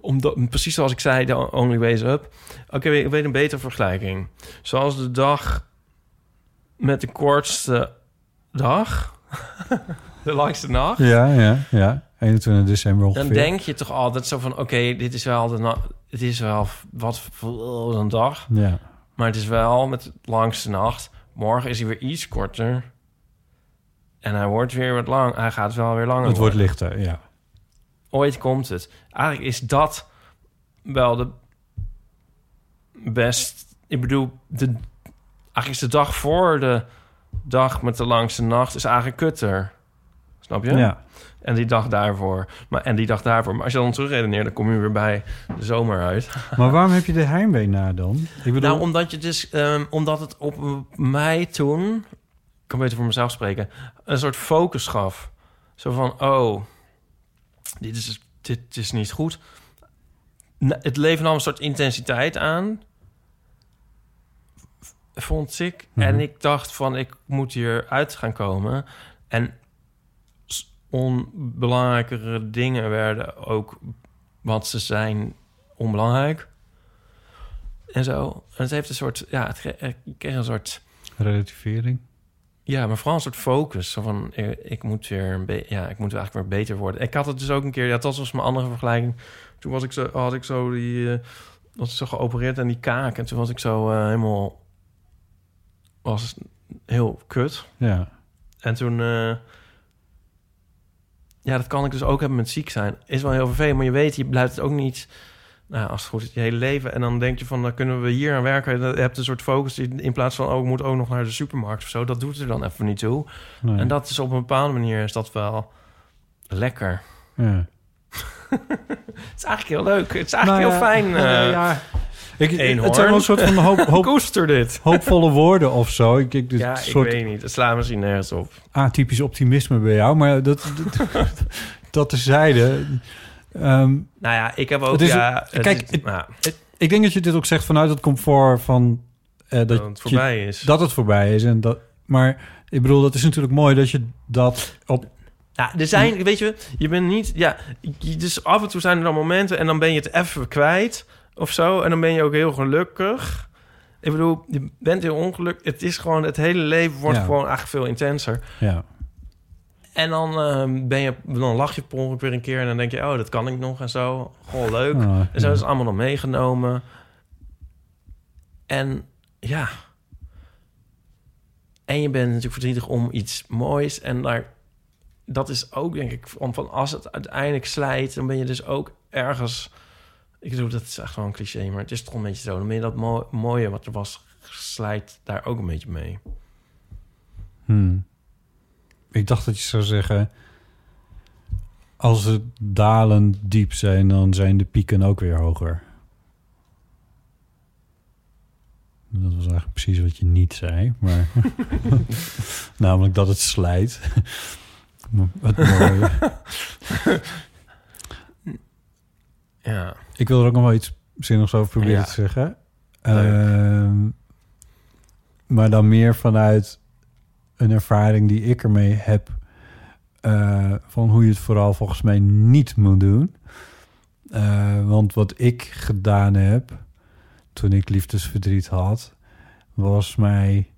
omdat precies zoals ik zei, de only way is up. Oké, ik weet een betere vergelijking. Zoals de dag met de kortste dag. de langste nacht. Ja, ja, ja. 21 december ongeveer. Dan denk je toch altijd zo van... oké, dit is wel de na- dit het is wel wat voor een dag. Ja. Maar het is wel met langste nacht. Morgen is hij weer iets korter. En hij wordt weer wat lang. Hij gaat wel weer langer Het wordt worden. lichter, ja. Ooit komt het. Eigenlijk is dat wel de best... Ik bedoel, de, eigenlijk is de dag voor de dag met de langste nacht... is eigenlijk kutter. Snap je? Ja. En die dag daarvoor. Maar, en die dag daarvoor. Maar als je dan terugredeneert, dan kom je weer bij de zomer uit. Maar waarom heb je de heimwee na dan? Ik bedoel, Nou, omdat je dus, ehm, omdat het op mij toen, kan beter voor mezelf spreken, een soort focus gaf. Zo van, oh, dit is, dit is niet goed. Het leven nam een soort intensiteit aan, vond ik. Mhm. En ik dacht van, ik moet hier uit gaan komen. En onbelangrijkere dingen werden ook, wat ze zijn, onbelangrijk. En zo. En het heeft een soort, ja, het kreeg een soort, relativering. Ja, maar vooral een soort focus. Zo van, eh, ik moet weer, een ja, ik moet eigenlijk weer beter worden. Ik had het dus ook een keer, ja, dat was mijn andere vergelijking. Toen was ik zo, had ik zo die, eh, was ik zo geopereerd aan die kaak. En toen was ik zo eh, helemaal, was heel kut. Ja. En toen... ja, dat kan ik dus ook hebben met ziek zijn. Is wel heel vervelend, maar je weet, je blijft het ook niet... Nou, als het goed is, je hele leven. En dan denk je van, dan kunnen we hier aan werken. Je hebt een soort focus in in plaats van... oh, ik moet ook nog naar de supermarkt of zo. Dat doet er dan even niet toe. Nee. En dat is op een bepaalde manier is dat wel lekker. Ja. Het is eigenlijk heel leuk. Het is eigenlijk Nou heel fijn. nou eh, ja. Ik, eenhoorn. het zijn wel een soort van hoop, hoop, Koester dit. hoopvolle woorden of zo. Ik, ik, dit Ja, ik soort weet niet. Het slaat misschien nergens op. atypisch optimisme bij jou. Maar dat, dat, dat terzijde. Ehm, Nou ja, ik heb ook... Is- ja, kijk, is- nou, ik denk dat je dit ook zegt vanuit het comfort van... eh, dat, dat het je- voorbij is. dat het voorbij is. En dat, maar ik bedoel, dat is natuurlijk mooi dat je dat op... Ja, er zijn, weet je, je bent niet, ja, je- dus af en toe zijn er dan momenten en dan ben je het even kwijt of zo. En dan ben je ook heel gelukkig. Ik bedoel, je bent heel ongelukkig. Het is gewoon, het hele leven wordt Ja. gewoon eigenlijk veel intenser. Ja. En dan, ehm, ben je, dan lach je per ongeluk weer een keer en dan denk je, oh, dat kan ik nog en zo. Gewoon leuk. Ah, En zo is het allemaal nog meegenomen. En ja. En je bent natuurlijk verdrietig om iets moois. En daar, dat is ook, denk ik, van, van als het uiteindelijk slijt, dan ben je dus ook ergens. Ik bedoel, dat is echt wel een cliché, maar het is toch een beetje zo. Dan ben je dat mo- mooie wat er was, slijt daar ook een beetje mee. Hmm. Ik dacht dat je zou zeggen... Als de dalen diep zijn, dan zijn de pieken ook weer hoger. Dat was eigenlijk precies wat je niet zei, maar... Namelijk dat het slijt. Wat mooi. Ja. Ik wil er ook nog wel iets zinnigs over proberen Ja. te zeggen. Ehm, maar dan meer vanuit een ervaring die ik ermee heb... eh, van hoe je het vooral volgens mij niet moet doen. Eh, want wat ik gedaan heb toen ik liefdesverdriet had... was mij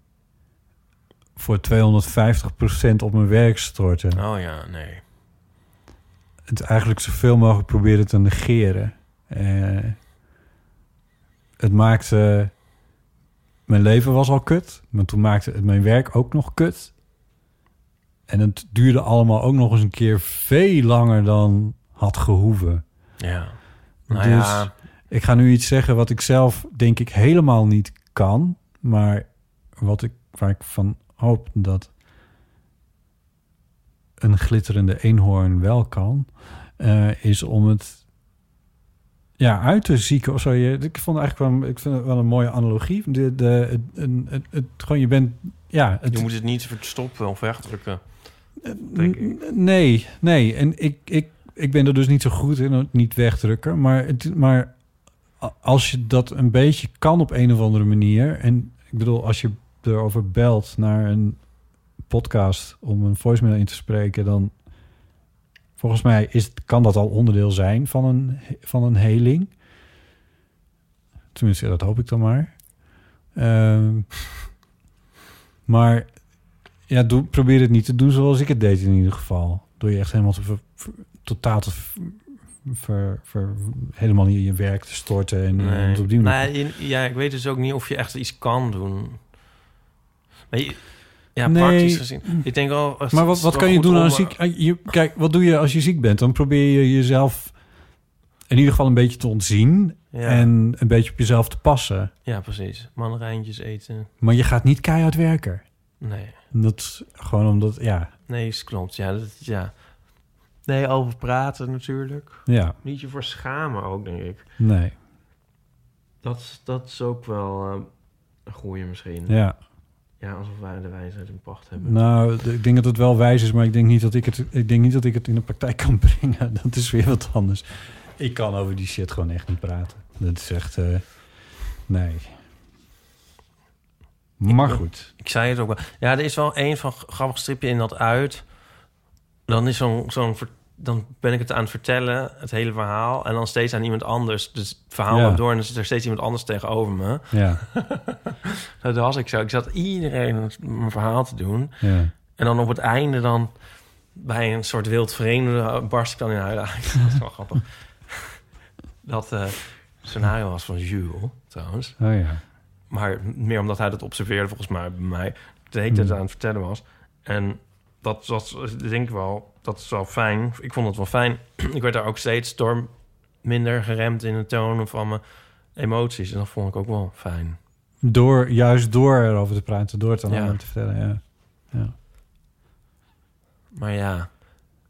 voor 250% op mijn werk storten Oh ja, nee. het eigenlijk zoveel mogelijk proberen te negeren. Eh, het maakte... Mijn leven was al kut, maar toen maakte het mijn werk ook nog kut. En het duurde allemaal ook nog eens een keer veel langer dan had gehoeven. Ja. Nou dus ja. ik ga nu iets zeggen wat ik zelf denk ik helemaal niet kan. Maar wat ik, waar ik van hoop dat een glitterende eenhoorn wel kan, eh, is om het ja, uit te zieken of zo. Je, ik vond eigenlijk wel, ik vind het wel een mooie analogie. De, de, het, het, het, gewoon, je bent, ja, het, Je moet het niet verstoppen of wegdrukken. N- Nee, nee. En ik, ik, ik ben er dus niet zo goed in, het niet wegdrukken. Maar, het, maar als je dat een beetje kan op een of andere manier... en ik bedoel, als je erover belt naar een podcast... om een voicemail in te spreken, dan... volgens mij is, het- kan dat al onderdeel zijn van een, van een heling. Tenminste, dat hoop ik dan maar. Ehm, maar ja, doe, probeer het niet te doen zoals ik het deed in ieder geval. Door je echt helemaal te ver- ver- totaal te ver, helemaal niet in je werk te storten. En, Nee. het op die manier. Nee, in- ja, ik weet dus ook niet of je echt iets kan doen. Maar je- ja, Nee. praktisch gezien. Ik denk wel... Maar wat, wat kan je doen om, aan eh, ziek? ah, Je, kijk, wat doe je als je ziek bent? Dan probeer je jezelf in ieder geval een beetje te ontzien. Ja. En een beetje op jezelf te passen. Ja, precies. Mandarijntjes eten. Maar je gaat niet keihard werken. Nee. Dat is gewoon omdat, ja, Nee, is klopt. Ja, dat, ja. Nee, over praten natuurlijk. ja, Niet je voor schamen ook, denk ik. nee, Dat, dat is ook wel eh, een goeie misschien. ja. Ja, alsof wij de wijsheid in pacht hebben. Nou, ik denk dat het wel wijs is, maar ik denk niet dat ik het, ik denk niet dat ik het in de praktijk kan brengen. Dat is weer wat anders. Ik kan over die shit gewoon echt niet praten. Dat is echt, eh, nee. Maar goed. Ik zei het ook wel. Ja, er is wel een van grappig stripje in dat uit. Dan is zo'n zo'n dan ben ik het aan het vertellen, het hele verhaal, en dan steeds aan iemand anders. Dus het verhaal Ja. door en dan zit er steeds iemand anders tegenover me. Ja, Dat was ik zo. Ik zat iedereen mijn verhaal te doen. ja. En dan op het einde dan bij een soort wild vreemde barst ik dan in huilen uit. Dat is wel grappig. Dat eh scenario was van Jules, trouwens. Oh ja. Maar meer omdat hij dat observeerde volgens mij bij mij. Hele tijd Hmm. aan het vertellen was. En dat was, denk ik wel, dat is wel fijn. Ik vond het wel fijn. ik werd daar ook steeds door minder geremd in de toon van mijn emoties. En dat vond ik ook wel fijn. Door, juist door erover te praten, door het aan Ja. te vertellen, ja. ja. Maar ja,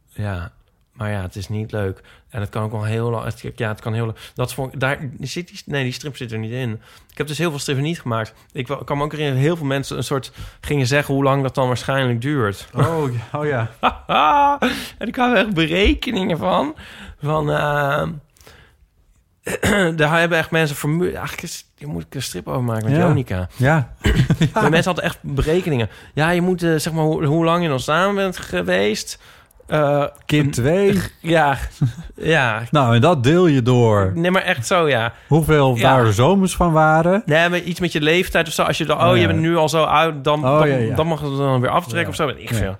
ja, maar ja, het is niet leuk. En het kan ook wel heel lang. het- Ja, het kan heel. Dat vond ik, daar zit die, nee, die strip zit er niet in. Ik heb dus heel veel strippen niet gemaakt. Ik me ook dat heel veel mensen een soort gingen zeggen hoe lang dat dan waarschijnlijk duurt. Oh, ja, oh ja. en ik had echt berekeningen van. Van. eh, daar hebben echt mensen formule. Eigenlijk is, moet ik een strip over maken met Ja. Jonica. Ja, mensen hadden echt berekeningen. Ja, je moet eh, zeg maar hoe, hoe lang je dan samen bent geweest. Eh, kind 2. ja, ja. Nou, en dat deel je door. Nee, maar echt zo, ja. Hoeveel Ja. daar zomers van waren. Nee, maar iets met je leeftijd of zo. Als je dan, oh, je ja. bent nu al zo oud, dan, Oh, dan, ja, ja. dan mag het dan weer aftrekken of zo. Weet ik Ja. veel.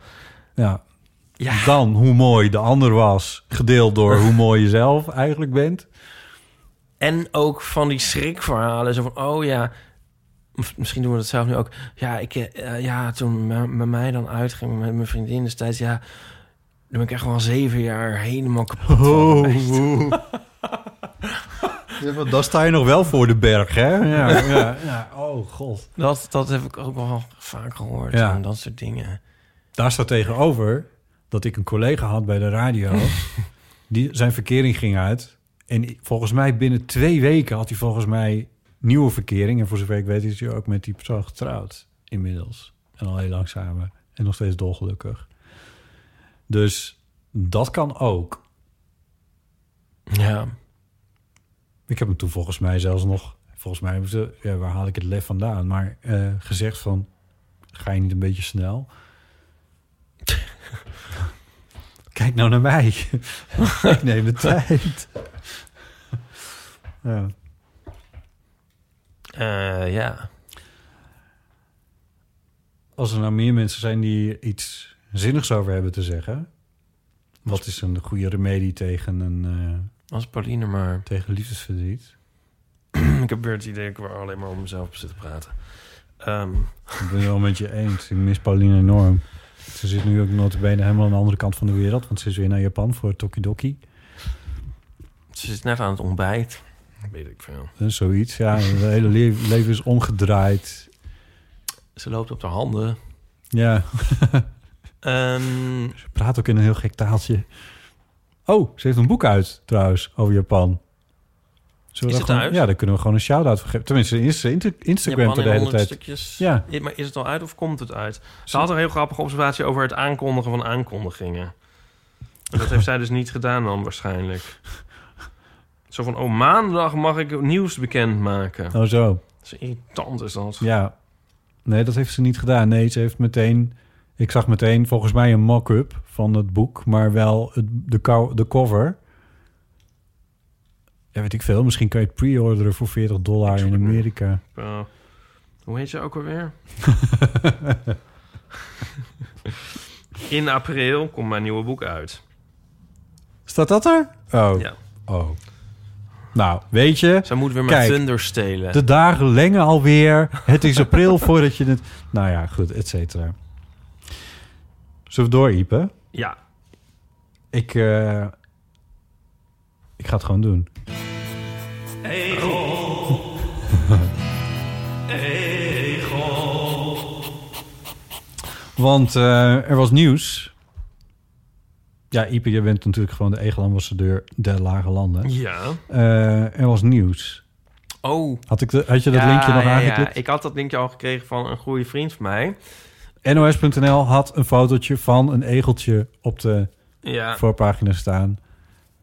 Ja. Ja. Dan hoe mooi de ander was, gedeeld door hoe mooi je zelf eigenlijk bent. En ook van die schrikverhalen. Zo van, oh ja, m- misschien doen we dat zelf nu ook. Ja, ik, eh, ja toen met met mij dan uitging met mijn vriendin destijds, ja, ben ik echt wel zeven jaar helemaal kapot van Oh, geweest. Ja, want dan sta je nog wel voor de berg, hè? Ja, ja, ja. Oh, god. Dat, dat heb ik ook wel vaak gehoord. Ja. En dat soort dingen. Daar staat tegenover dat ik een collega had bij de radio. die zijn verkering ging uit. En volgens mij binnen twee weken had hij volgens mij nieuwe verkering. En voor zover ik weet is hij ook met die persoon getrouwd inmiddels. En al heel lang samen. En nog steeds dolgelukkig. Dus dat kan ook. Ja. Ik heb hem toen volgens mij zelfs nog... Volgens mij hebben ze... Ja, waar haal ik het lef vandaan? Maar eh, gezegd van... Ga je niet een beetje snel? Kijk nou naar mij. ik neem de tijd. ja. Eh, ja. Als er nou meer mensen zijn die iets zinnigs over hebben te zeggen... Wat is een goede remedie tegen, een, eh, Als Pauline maar... tegen liefdesverdriet? ik heb weer het idee dat ik er alleen maar om mezelf zit te praten. Ehm, Ik ben het wel met je eens. Ik mis Pauline enorm. Ze zit nu ook notabene helemaal aan de andere kant van de wereld. Want ze is weer naar Japan voor Tokidoki. ze zit net aan het ontbijt. Weet ik veel. En zoiets. Ja, het hele le- leven is omgedraaid. Ze loopt op de handen. Ja, Ehm, ze praat ook in een heel gek taaltje. Oh, ze heeft een boek uit trouwens over Japan. Zullen Is het gewoon- uit? Ja, daar kunnen we gewoon een shout-out voor geven. Tenminste, Instagram Japan de hele 100 tijd. stukjes. Ja. Maar is het al uit of komt het uit? Ze had een heel grappige observatie over het aankondigen van aankondigingen. En dat heeft zij dus niet gedaan dan waarschijnlijk. Zo van, oh, maandag mag ik nieuws bekendmaken. Oh zo. Dat is irritant is dat. Ja. Nee, dat heeft ze niet gedaan. Nee, ze heeft meteen... Ik zag meteen volgens mij een mock-up van het boek, maar wel het, de, de cover. Ja, weet ik veel. Misschien kan je het pre-orderen voor 40 dollar in Amerika. Uh, hoe heet ze ook alweer? In april komt mijn nieuwe boek uit. Staat dat er? Oh, Ja. oh. Nou, weet je... Zij moet weer met Kijk, Thunder stelen. De dagen lengen alweer. Het is april voordat je het... Nou ja, goed, et cetera. Zullen we door, Ipe? Ja. Ik, eh, ik ga het gewoon doen. Want eh, er was nieuws. Ja, Ipe, je bent natuurlijk gewoon de egelambassadeur der lage landen. Ja. Eh, er was nieuws. Oh. Had, ik de, had je dat Ja, linkje nog ja, aangeklikt? Ja, ik had dat linkje al gekregen van een goede vriend van mij. NOS.nl had een fotootje van een egeltje op de Ja. voorpagina staan.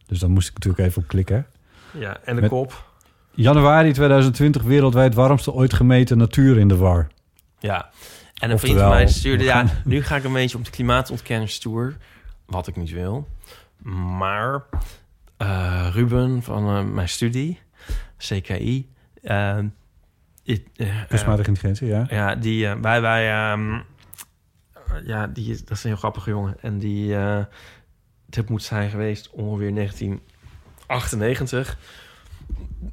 Dus daar moest ik natuurlijk even op klikken. Ja, en de Met- kop. Januari 2020 wereldwijd warmste ooit gemeten natuur in de war. Ja. En een vriend van mij stuurde... Ja, nu ga ik een beetje op de klimaatontkenningstoer. Wat ik niet wil. Maar eh, Ruben van eh, mijn studie, CKI... ik- eh, Kunstmatige intelligentie, ja. Ja, die wij wij ehm, ja, die is, dat is een heel grappige jongen en die eh dit moet zijn geweest ongeveer 1998.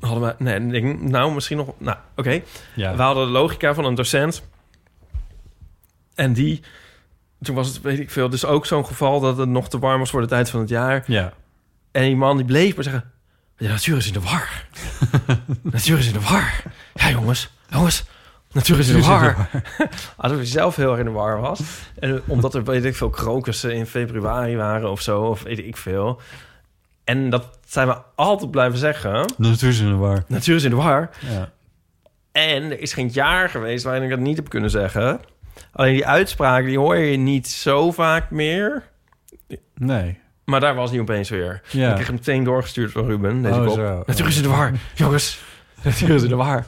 Hadden we nee, denk, nou misschien nog nou oké. Ja. We hadden de logica van een docent en die toen was het weet ik veel dus ook zo'n geval dat het nog te warm was voor de tijd van het jaar. Ja. En die man die bleef maar zeggen: De natuur is in de war. natuur is in de war. Ja, jongens, jongens. Natuur is in war. Alsof hij zelf heel erg in de war was. En omdat er, weet ik veel, krokussen in februari waren of zo, of weet ik veel. En dat zijn we altijd blijven zeggen. De natuur is in de war. Natuur is in de war. Ja. En er is geen jaar geweest waarin ik dat niet heb kunnen zeggen. Alleen die uitspraken, die hoor je niet zo vaak meer. Nee. Maar daar was hij opeens weer. Ja. Ik kreeg hem meteen doorgestuurd van Ruben. Deze Oh, kop. zo. Natuur is de war. Jongens, natuur is in de war.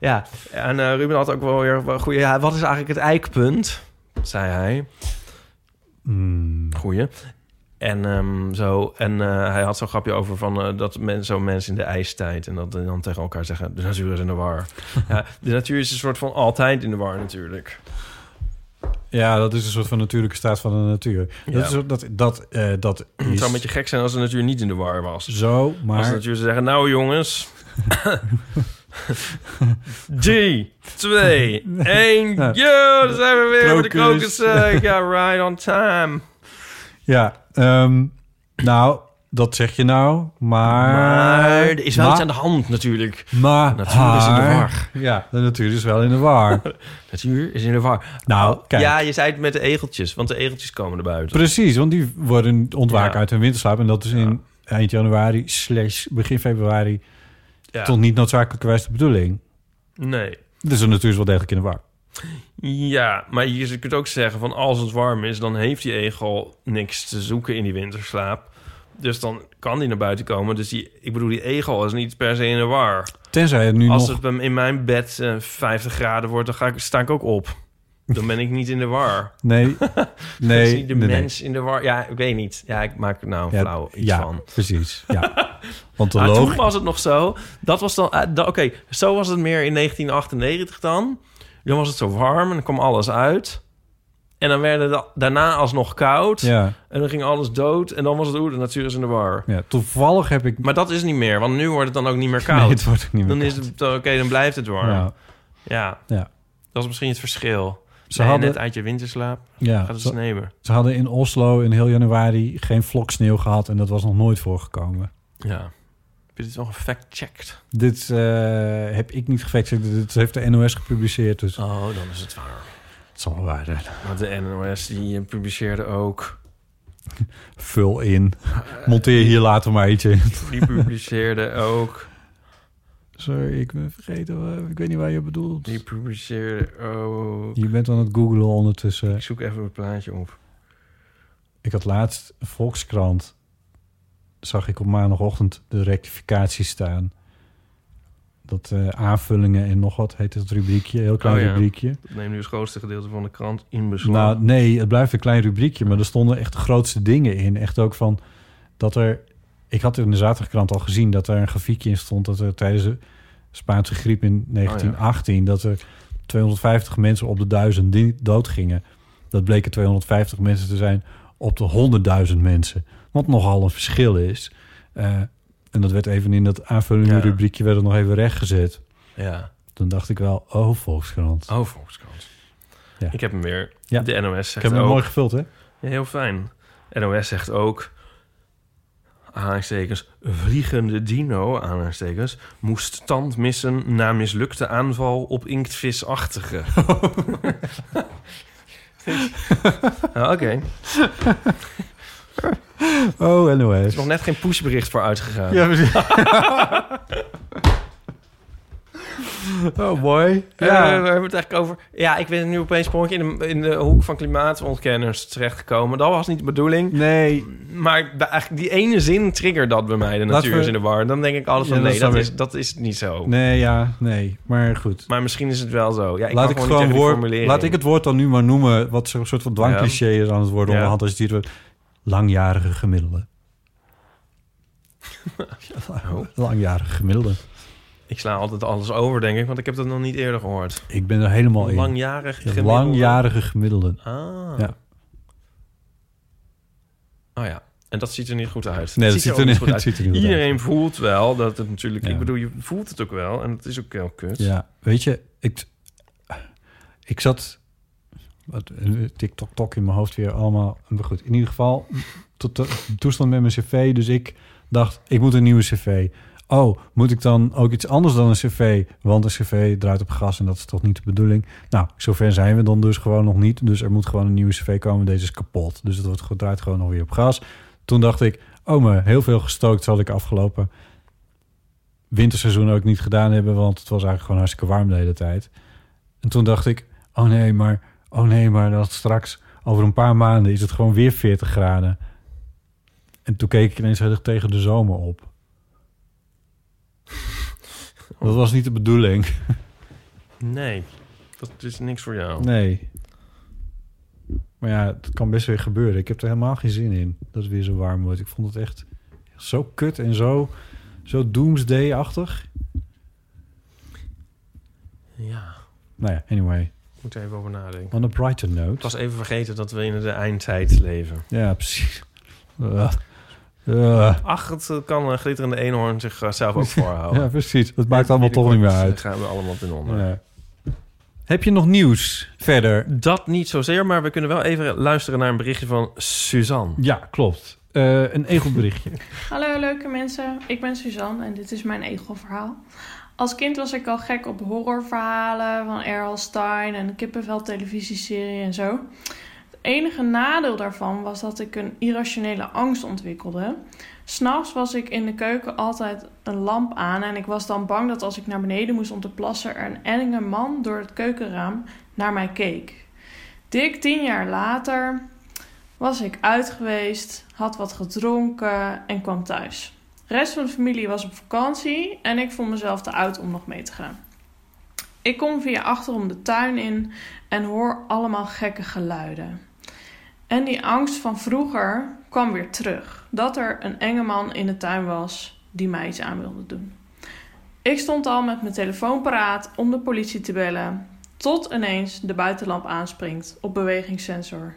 Ja, en eh, Ruben had ook wel weer wel goeie... Ja, wat is eigenlijk het eikpunt? Zei hij. Hmm. Goeie. En ehm, zo. En eh, hij had zo'n grapje over van eh, dat men, zo mensen in de ijstijd en dat dan tegen elkaar zeggen: de natuur is in de war. ja, de natuur is een soort van altijd in de war natuurlijk. Ja, dat is een soort van natuurlijke staat van de natuur. Ja. Dat, is, dat, dat, dat Het is zou een beetje gek zijn als de natuur niet in de war was. zo, Als de maar... natuur zou zeggen: nou jongens. 3, 2, 1. Yo, daar zijn we weer met de Krokus. krokus. Ja, right on time. Ja, ehm, nou, dat zeg je nou, maar... Maar er is wel maar- iets aan de hand natuurlijk. Maar... Natuur is in de war. Ja, de natuur is wel in de war. Natuur is in de war. Nou, kijk. Ja, je zei het met de egeltjes, want de egeltjes komen er buiten. Precies, want die worden ontwaken Ja. uit hun winterslaap. En dat is in eind januari slash begin februari... Ja. toch niet noodzakelijkerwijs de bedoeling. Nee. Dus de natuur is wel degelijk in de war. Ja, maar je kunt ook zeggen van als het warm is, dan heeft die egel niks te zoeken in die winterslaap. Dus dan kan die naar buiten komen. Dus die, ik bedoel, die egel is niet per se in de war. Tenzij het nu Als nog... het in mijn bed eh, 50 graden wordt, dan ga ik, sta ik ook op. Dan ben ik niet in de war. Nee, nee, Is de nee, nee. mens in de war? Ja, ik weet niet. Ja, ik maak er nou een Ja, flauw iets ja, van. precies. Ja. Want de Maar toen was het nog zo. Dat was dan... da- Oké, zo was het meer in 1998 dan. Dan was het zo warm en dan kwam alles uit. En dan werden da- daarna alsnog koud. Ja, En dan ging alles dood. En dan was het... Oeh, de natuur is in de war. ja, toevallig heb ik... Maar dat is niet meer. Want nu wordt het dan ook niet meer koud. Nee, het wordt ook niet meer dan is het... Oké, dan blijft het warm. Ja, Ja. ja. Dat is misschien het verschil. Ze hadden- net uit je winterslaap ja gaat het ze, sneeuwen. ze hadden in Oslo in heel januari geen vlok sneeuw gehad... en dat was nog nooit voorgekomen. Ja. Heb je dit wel gefact-checked? Dit eh, heb ik niet gefactcheckt. Dit heeft de NOS gepubliceerd, dus Oh, dan is het waar. het zal wel waar zijn. Want de NOS die eh, publiceerde ook... Vul in. Monteer hier later maar in. Die publiceerde ook... Sorry, ik ben vergeten. Ik weet niet waar je bedoelt. Die publiceerde ook... Je bent aan het googlen ondertussen. Ik zoek even het plaatje op. Ik had laatst Volkskrant. Zag ik op maandagochtend de rectificatie staan. Dat eh, aanvullingen en nog wat heet het rubriekje. Heel klein Oh ja. rubriekje. Dat neemt nu het grootste gedeelte van de krant in beslag. Nou, nee, het blijft een klein rubriekje. Maar er stonden echt de grootste dingen in. Echt ook van dat er... Ik had in de zaterdagkrant al gezien dat er een grafiekje in stond... dat er tijdens de Spaanse griep in 1918... dat er 250 mensen op de duizend doodgingen. Dat bleken 250 mensen te zijn op de 100.000 mensen. Wat nogal een verschil is. Eh, En dat werd even in dat aanvullende Ja. rubriekje werd het nog even rechtgezet. Ja. Toen dacht ik wel, oh, Volkskrant. Oh, Volkskrant. Ja. Ik heb hem weer. Ja. De NOS ik zegt heb hem ook... mooi gevuld, hè? Ja, heel fijn. NOS zegt ook... Aanhalingstekens, vliegende dino, aanhalingstekens... moest tand missen na mislukte aanval op inktvisachtige. Ja, Oké. Oh, Er NOS. is nog net geen pushbericht voor uitgegaan. Ja, precies. oh, mooi. Ja. We hebben het eigenlijk over... Ja, ik ben nu opeens sprongje in de, in de hoek van klimaatontkenners terechtgekomen. Dat was niet de bedoeling. Nee, Maar eigenlijk die ene zin triggert dat bij mij. De natuur we- is in de war. Dan denk ik alles van Ja, nee, dat is, dat is niet zo. nee, ja, nee. Maar goed. Maar misschien is het wel zo. Ja, ik laat, kan ik gewoon gewoon woord, laat ik het woord dan nu maar noemen... wat zo'n soort van dwangcliché is aan het worden... Ja. onderhand als je het hier. Langjarige gemiddelde. Langjarige gemiddelde. Ik sla altijd alles over, denk ik, want ik heb dat nog niet eerder gehoord. Ik ben er helemaal in. Langjarig Ja, gemiddelde. Langjarige gemiddelde. Ah. Ja. Oh ja. En dat ziet er niet goed uit. Nee, dat ziet er niet- goed uit. ziet er niet goed Iedereen voelt wel dat het natuurlijk... Ja. Ik bedoel, je voelt het ook wel. En het is ook heel kut. Ja, weet je, ik, ik zat... Wat, eh, TikTok, tok in mijn hoofd weer allemaal. Maar goed, in ieder geval, tot de toestand met mijn cv. Dus ik dacht, ik moet een nieuwe cv. Oh, moet ik dan ook iets anders dan een cv? Want een cv draait op gas en dat is toch niet de bedoeling? Nou, zover zijn we dan dus gewoon nog niet. Dus er moet gewoon een nieuwe cv komen. Deze is kapot. Dus het wordt, draait gewoon nog weer op gas. Toen dacht ik, oh, me heel veel gestookt zal ik afgelopen winterseizoen ook niet gedaan hebben, want het was eigenlijk gewoon hartstikke warm de hele tijd. En toen dacht ik, oh nee, maar, oh nee, maar dat straks over een paar maanden is het gewoon weer 40 graden. En toen keek ik ineens heel erg tegen de zomer op. Dat was niet de bedoeling. Nee, dat is niks voor jou. Nee. Maar ja, het kan best weer gebeuren. Ik heb er helemaal geen zin in dat het weer zo warm wordt. Ik vond het echt zo kut en zo, zo doomsday-achtig. Ja, Nou ja, anyway. moet even over nadenken. On a brighter note. Ik was even vergeten dat we in de eindtijd leven. Ja, precies. Uh, uh, Ach, het eh, kan een glitterende eenhoorn zichzelf ook voorhouden. ja, precies. Het maakt allemaal toch niet meer uit. gaan we allemaal ten onder. Ja. Heb je nog nieuws verder? Dat niet zozeer, maar we kunnen wel even luisteren naar een berichtje van Suzanne. Ja, klopt. Eh, een egelberichtje. Hallo leuke mensen, ik ben Suzanne en dit is mijn egelverhaal. Als kind was ik al gek op horrorverhalen van Errol Stein en kippenvel televisieserie en zo. Enige nadeel daarvan was dat ik een irrationele angst ontwikkelde. S'nachts was ik in de keuken altijd een lamp aan en ik was dan bang dat als ik naar beneden moest om te plassen er een enge man door het keukenraam naar mij keek. Dik tien jaar later was ik uit geweest, had wat gedronken en kwam thuis. De rest van de familie was op vakantie en ik vond mezelf te oud om nog mee te gaan. Ik kom via achterom de tuin in en hoor allemaal gekke geluiden. En die angst van vroeger kwam weer terug. Dat er een enge man in de tuin was die mij iets aan wilde doen. Ik stond al met mijn telefoon paraat om de politie te bellen. Tot ineens de buitenlamp aanspringt op bewegingssensor.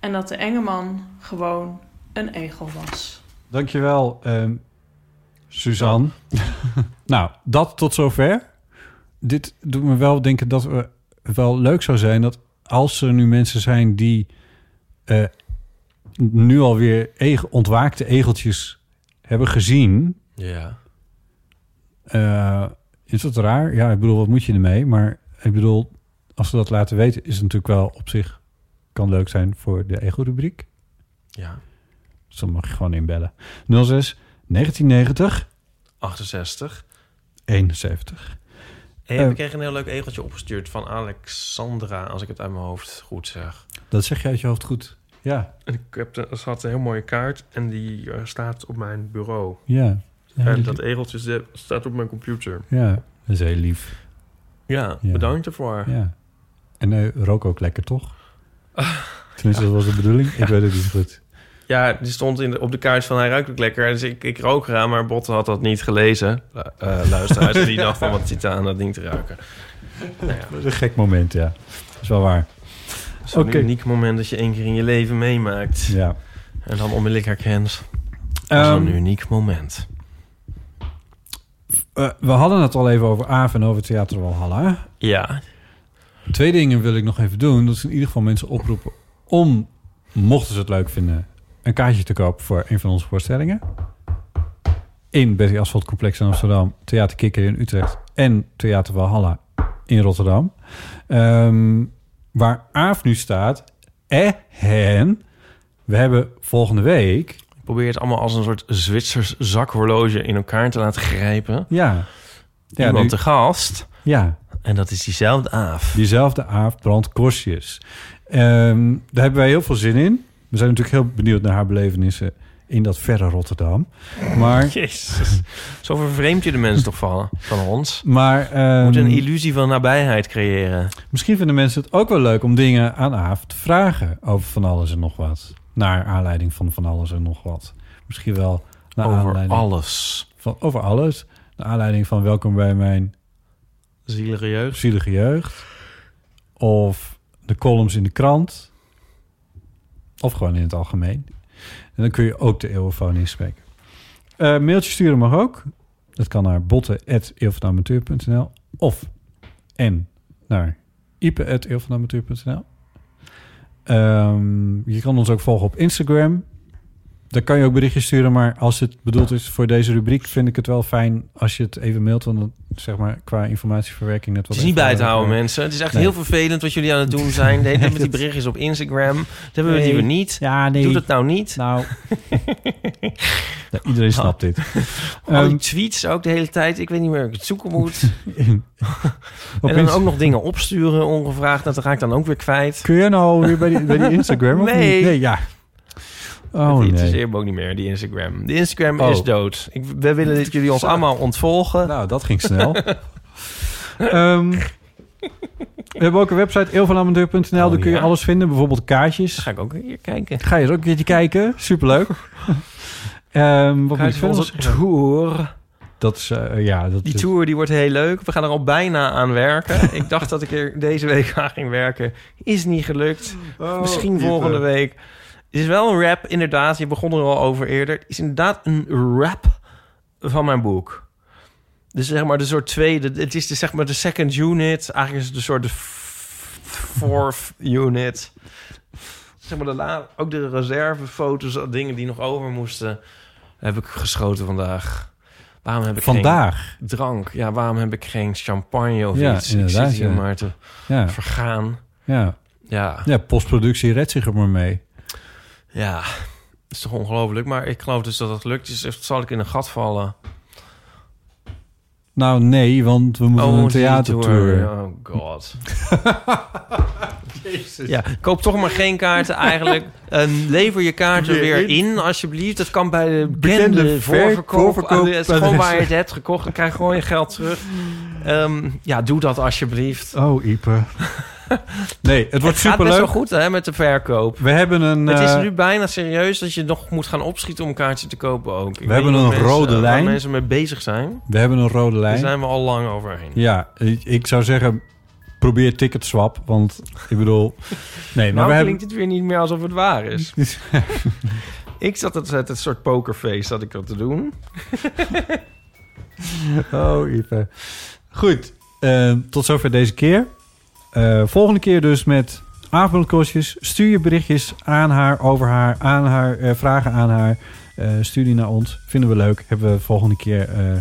En dat de enge man gewoon een egel was. Dankjewel, ehm Suzanne. nou, dat tot zover. Dit doet me wel denken dat we wel leuk zou zijn... dat als er nu mensen zijn die eh, nu alweer ege- ontwaakte egeltjes hebben gezien... Ja. Eh, is dat raar? Ja, ik bedoel, wat moet je ermee? Maar ik bedoel, als we dat laten weten, is het natuurlijk wel op zich kan leuk zijn voor de ego-rubriek. Ja. Dus dan mag je gewoon inbellen. 06 1990 68. 71. Hey, we kregen een heel leuk egeltje opgestuurd van Alexandra, als ik het uit mijn hoofd goed zeg. Dat zeg je uit je hoofd goed. Ja, En ik heb de, er zat een heel mooie kaart en die eh, staat op mijn bureau. ja. Ja, en dat egeltje ze- staat op mijn computer. ja, dat is heel lief. Ja, Ja. bedankt ervoor. Ja. En eh rook ook lekker, toch? Tenminste, dat was de bedoeling. Ik weet het niet goed. Ja, die stond in de, op de kaart van hij ruikt ook lekker. Dus ik, ik rook eraan, maar Botte had dat niet gelezen. eh luisteraars. die dacht van, wat zit aan dat ding te ruiken? Nou ja, Dat is een gek moment, ja. Dat is wel waar. Zo'n uniek moment dat je één keer in je leven meemaakt. Ja. En dan onmiddellijk herkent. Dat is Ehm, een uniek moment. Eh, we hadden het al even over Aaf en over Theater Walhalla. Ja. Twee dingen wil ik nog even doen. Dat is in ieder geval mensen oproepen om, mochten ze het leuk vinden, een kaartje te kopen voor een van onze voorstellingen. In Betty Asphalt Complex in Amsterdam, Theater Kikker in Utrecht en Theater Walhalla in Rotterdam. Ehm, waar Aaf nu staat. En we hebben volgende week. Ik probeer het allemaal als een soort Zwitsers zakhorloge in elkaar te laten grijpen. Ja. Ja, Iemand nu- te gast. Ja. En dat is diezelfde Aaf. Diezelfde Aaf Brand Kostjes. Ehm, daar hebben wij heel veel zin in. We zijn natuurlijk heel benieuwd naar haar belevenissen in dat verre Rotterdam. Maar, Jezus. Zo vervreemd je de mensen toch van, van ons. maar We moeten ehm, een illusie van nabijheid creëren. misschien vinden mensen het ook wel leuk om dingen aan Aaf te vragen over van alles en nog wat. Naar aanleiding van van alles en nog wat. Misschien wel naar Over aanleiding alles. Van, over alles. Naar aanleiding van welkom bij mijn Zielige jeugd. zielige jeugd. Of de columns in de krant. Of gewoon in het algemeen. En dan kun je ook de eeuwenfoon inspreken. Eh mailtje sturen mag ook. Dat kan naar botten.eeuwvanamateur.nl of en naar ipe.eeuwvanamateur.nl Ehm Je kan ons ook volgen op Instagram. Daar kan je ook berichtjes sturen, maar als het bedoeld is voor deze rubriek, vind ik het wel fijn als je het even mailt, want dan zeg maar qua informatieverwerking net wat Het is niet bij te houden, mensen. Het is echt Nee. heel vervelend wat jullie aan het doen zijn. Tijd met die berichtjes op Instagram. Dat hebben we Nee. liever niet. Ja, nee. Doe dat nou niet. Nou, Ja, iedereen snapt dit. Al die Ehm, tweets ook de hele tijd. Ik weet niet meer hoe ik het zoeken moet. en dan Inst- ook nog dingen opsturen ongevraagd. Dat ga ik dan ook weer kwijt. Kun je nou weer bij die, bij die Instagram? of Nee. niet? Nee, ja. Oh, het nee. interesseert me ook niet meer, die Instagram. De Instagram Oh. is dood. Ik, we willen dat jullie ons allemaal ontvolgen. Nou, dat ging snel. Ehm, we hebben ook een website, eeuwvanamateur.nl. Oh, Daar kun je ja? alles vinden. Bijvoorbeeld kaartjes. Ga ik ook hier kijken. Ga je er ook een keertje kijken. Superleuk. Ehm wat moet verder onze tour. Dat is, eh, ja, dat Die is- tour die wordt heel leuk. We gaan er al bijna aan werken. ik dacht dat ik er deze week aan ging werken. Is niet gelukt. Oh, Misschien volgende week. Het is wel een rap, inderdaad. Je begon er al over eerder. Het is inderdaad een rap van mijn boek. Dus zeg maar de soort tweede... Het is de, zeg maar de second unit. Eigenlijk is het de soort de fourth unit. Zeg maar de la, ook de reservefoto's, dingen die nog over moesten... heb ik geschoten vandaag. Waarom heb ik Vandaag? geen drank? Ja, waarom heb ik geen champagne of Ja, iets? ik zit hier ja. maar te Ja. vergaan. Ja. Ja. ja, postproductie redt zich er maar mee. Ja, is toch ongelooflijk. Maar ik geloof dus dat het lukt. Dus zal ik in een gat vallen. Nou, nee, want we moeten een die theatertour. tour. Oh god. Ja, koop toch maar geen kaarten eigenlijk. En lever je kaarten Weer in. alsjeblieft. Dat kan bij de Bekende bekende ver- voorverkoop. voorverkoop- Het is gewoon waar je het hebt gekocht. Dan krijg je gewoon je geld terug. Ehm, ja, doe dat alsjeblieft. Oh, Ipe. nee, het wordt Het gaat best wel goed hè, met de verkoop. We hebben een... Het is eh, nu bijna serieus dat je nog moet gaan opschieten om een kaartje te kopen ook. Ik weet hebben een mensen- rode waar lijn. mensen mee bezig zijn. We hebben een rode Daar lijn. zijn we al lang overheen. Ja, ik, ik zou zeggen, probeer ticketswap. Want ik bedoel... Nee, maar nou we klinkt hebben... het weer niet meer alsof het waar is. ik zat het, het, het soort pokerface dat ik had te doen. Oh, Ipe. Goed, eh, tot zover deze keer. Eh, volgende keer dus met avondkostjes. Stuur je berichtjes aan haar, over haar, aan haar, eh, vragen aan haar. Eh, stuur die naar ons. Vinden we leuk. Hebben we volgende keer eh,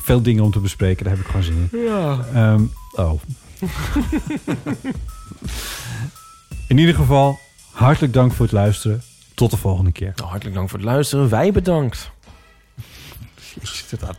veel dingen om te bespreken. Daar heb ik gewoon zin in. Ja. Ehm, oh. in ieder geval, hartelijk dank voor het luisteren. Tot de volgende keer. Nou, hartelijk dank voor het luisteren. Wij bedankt. Jezus, dit had-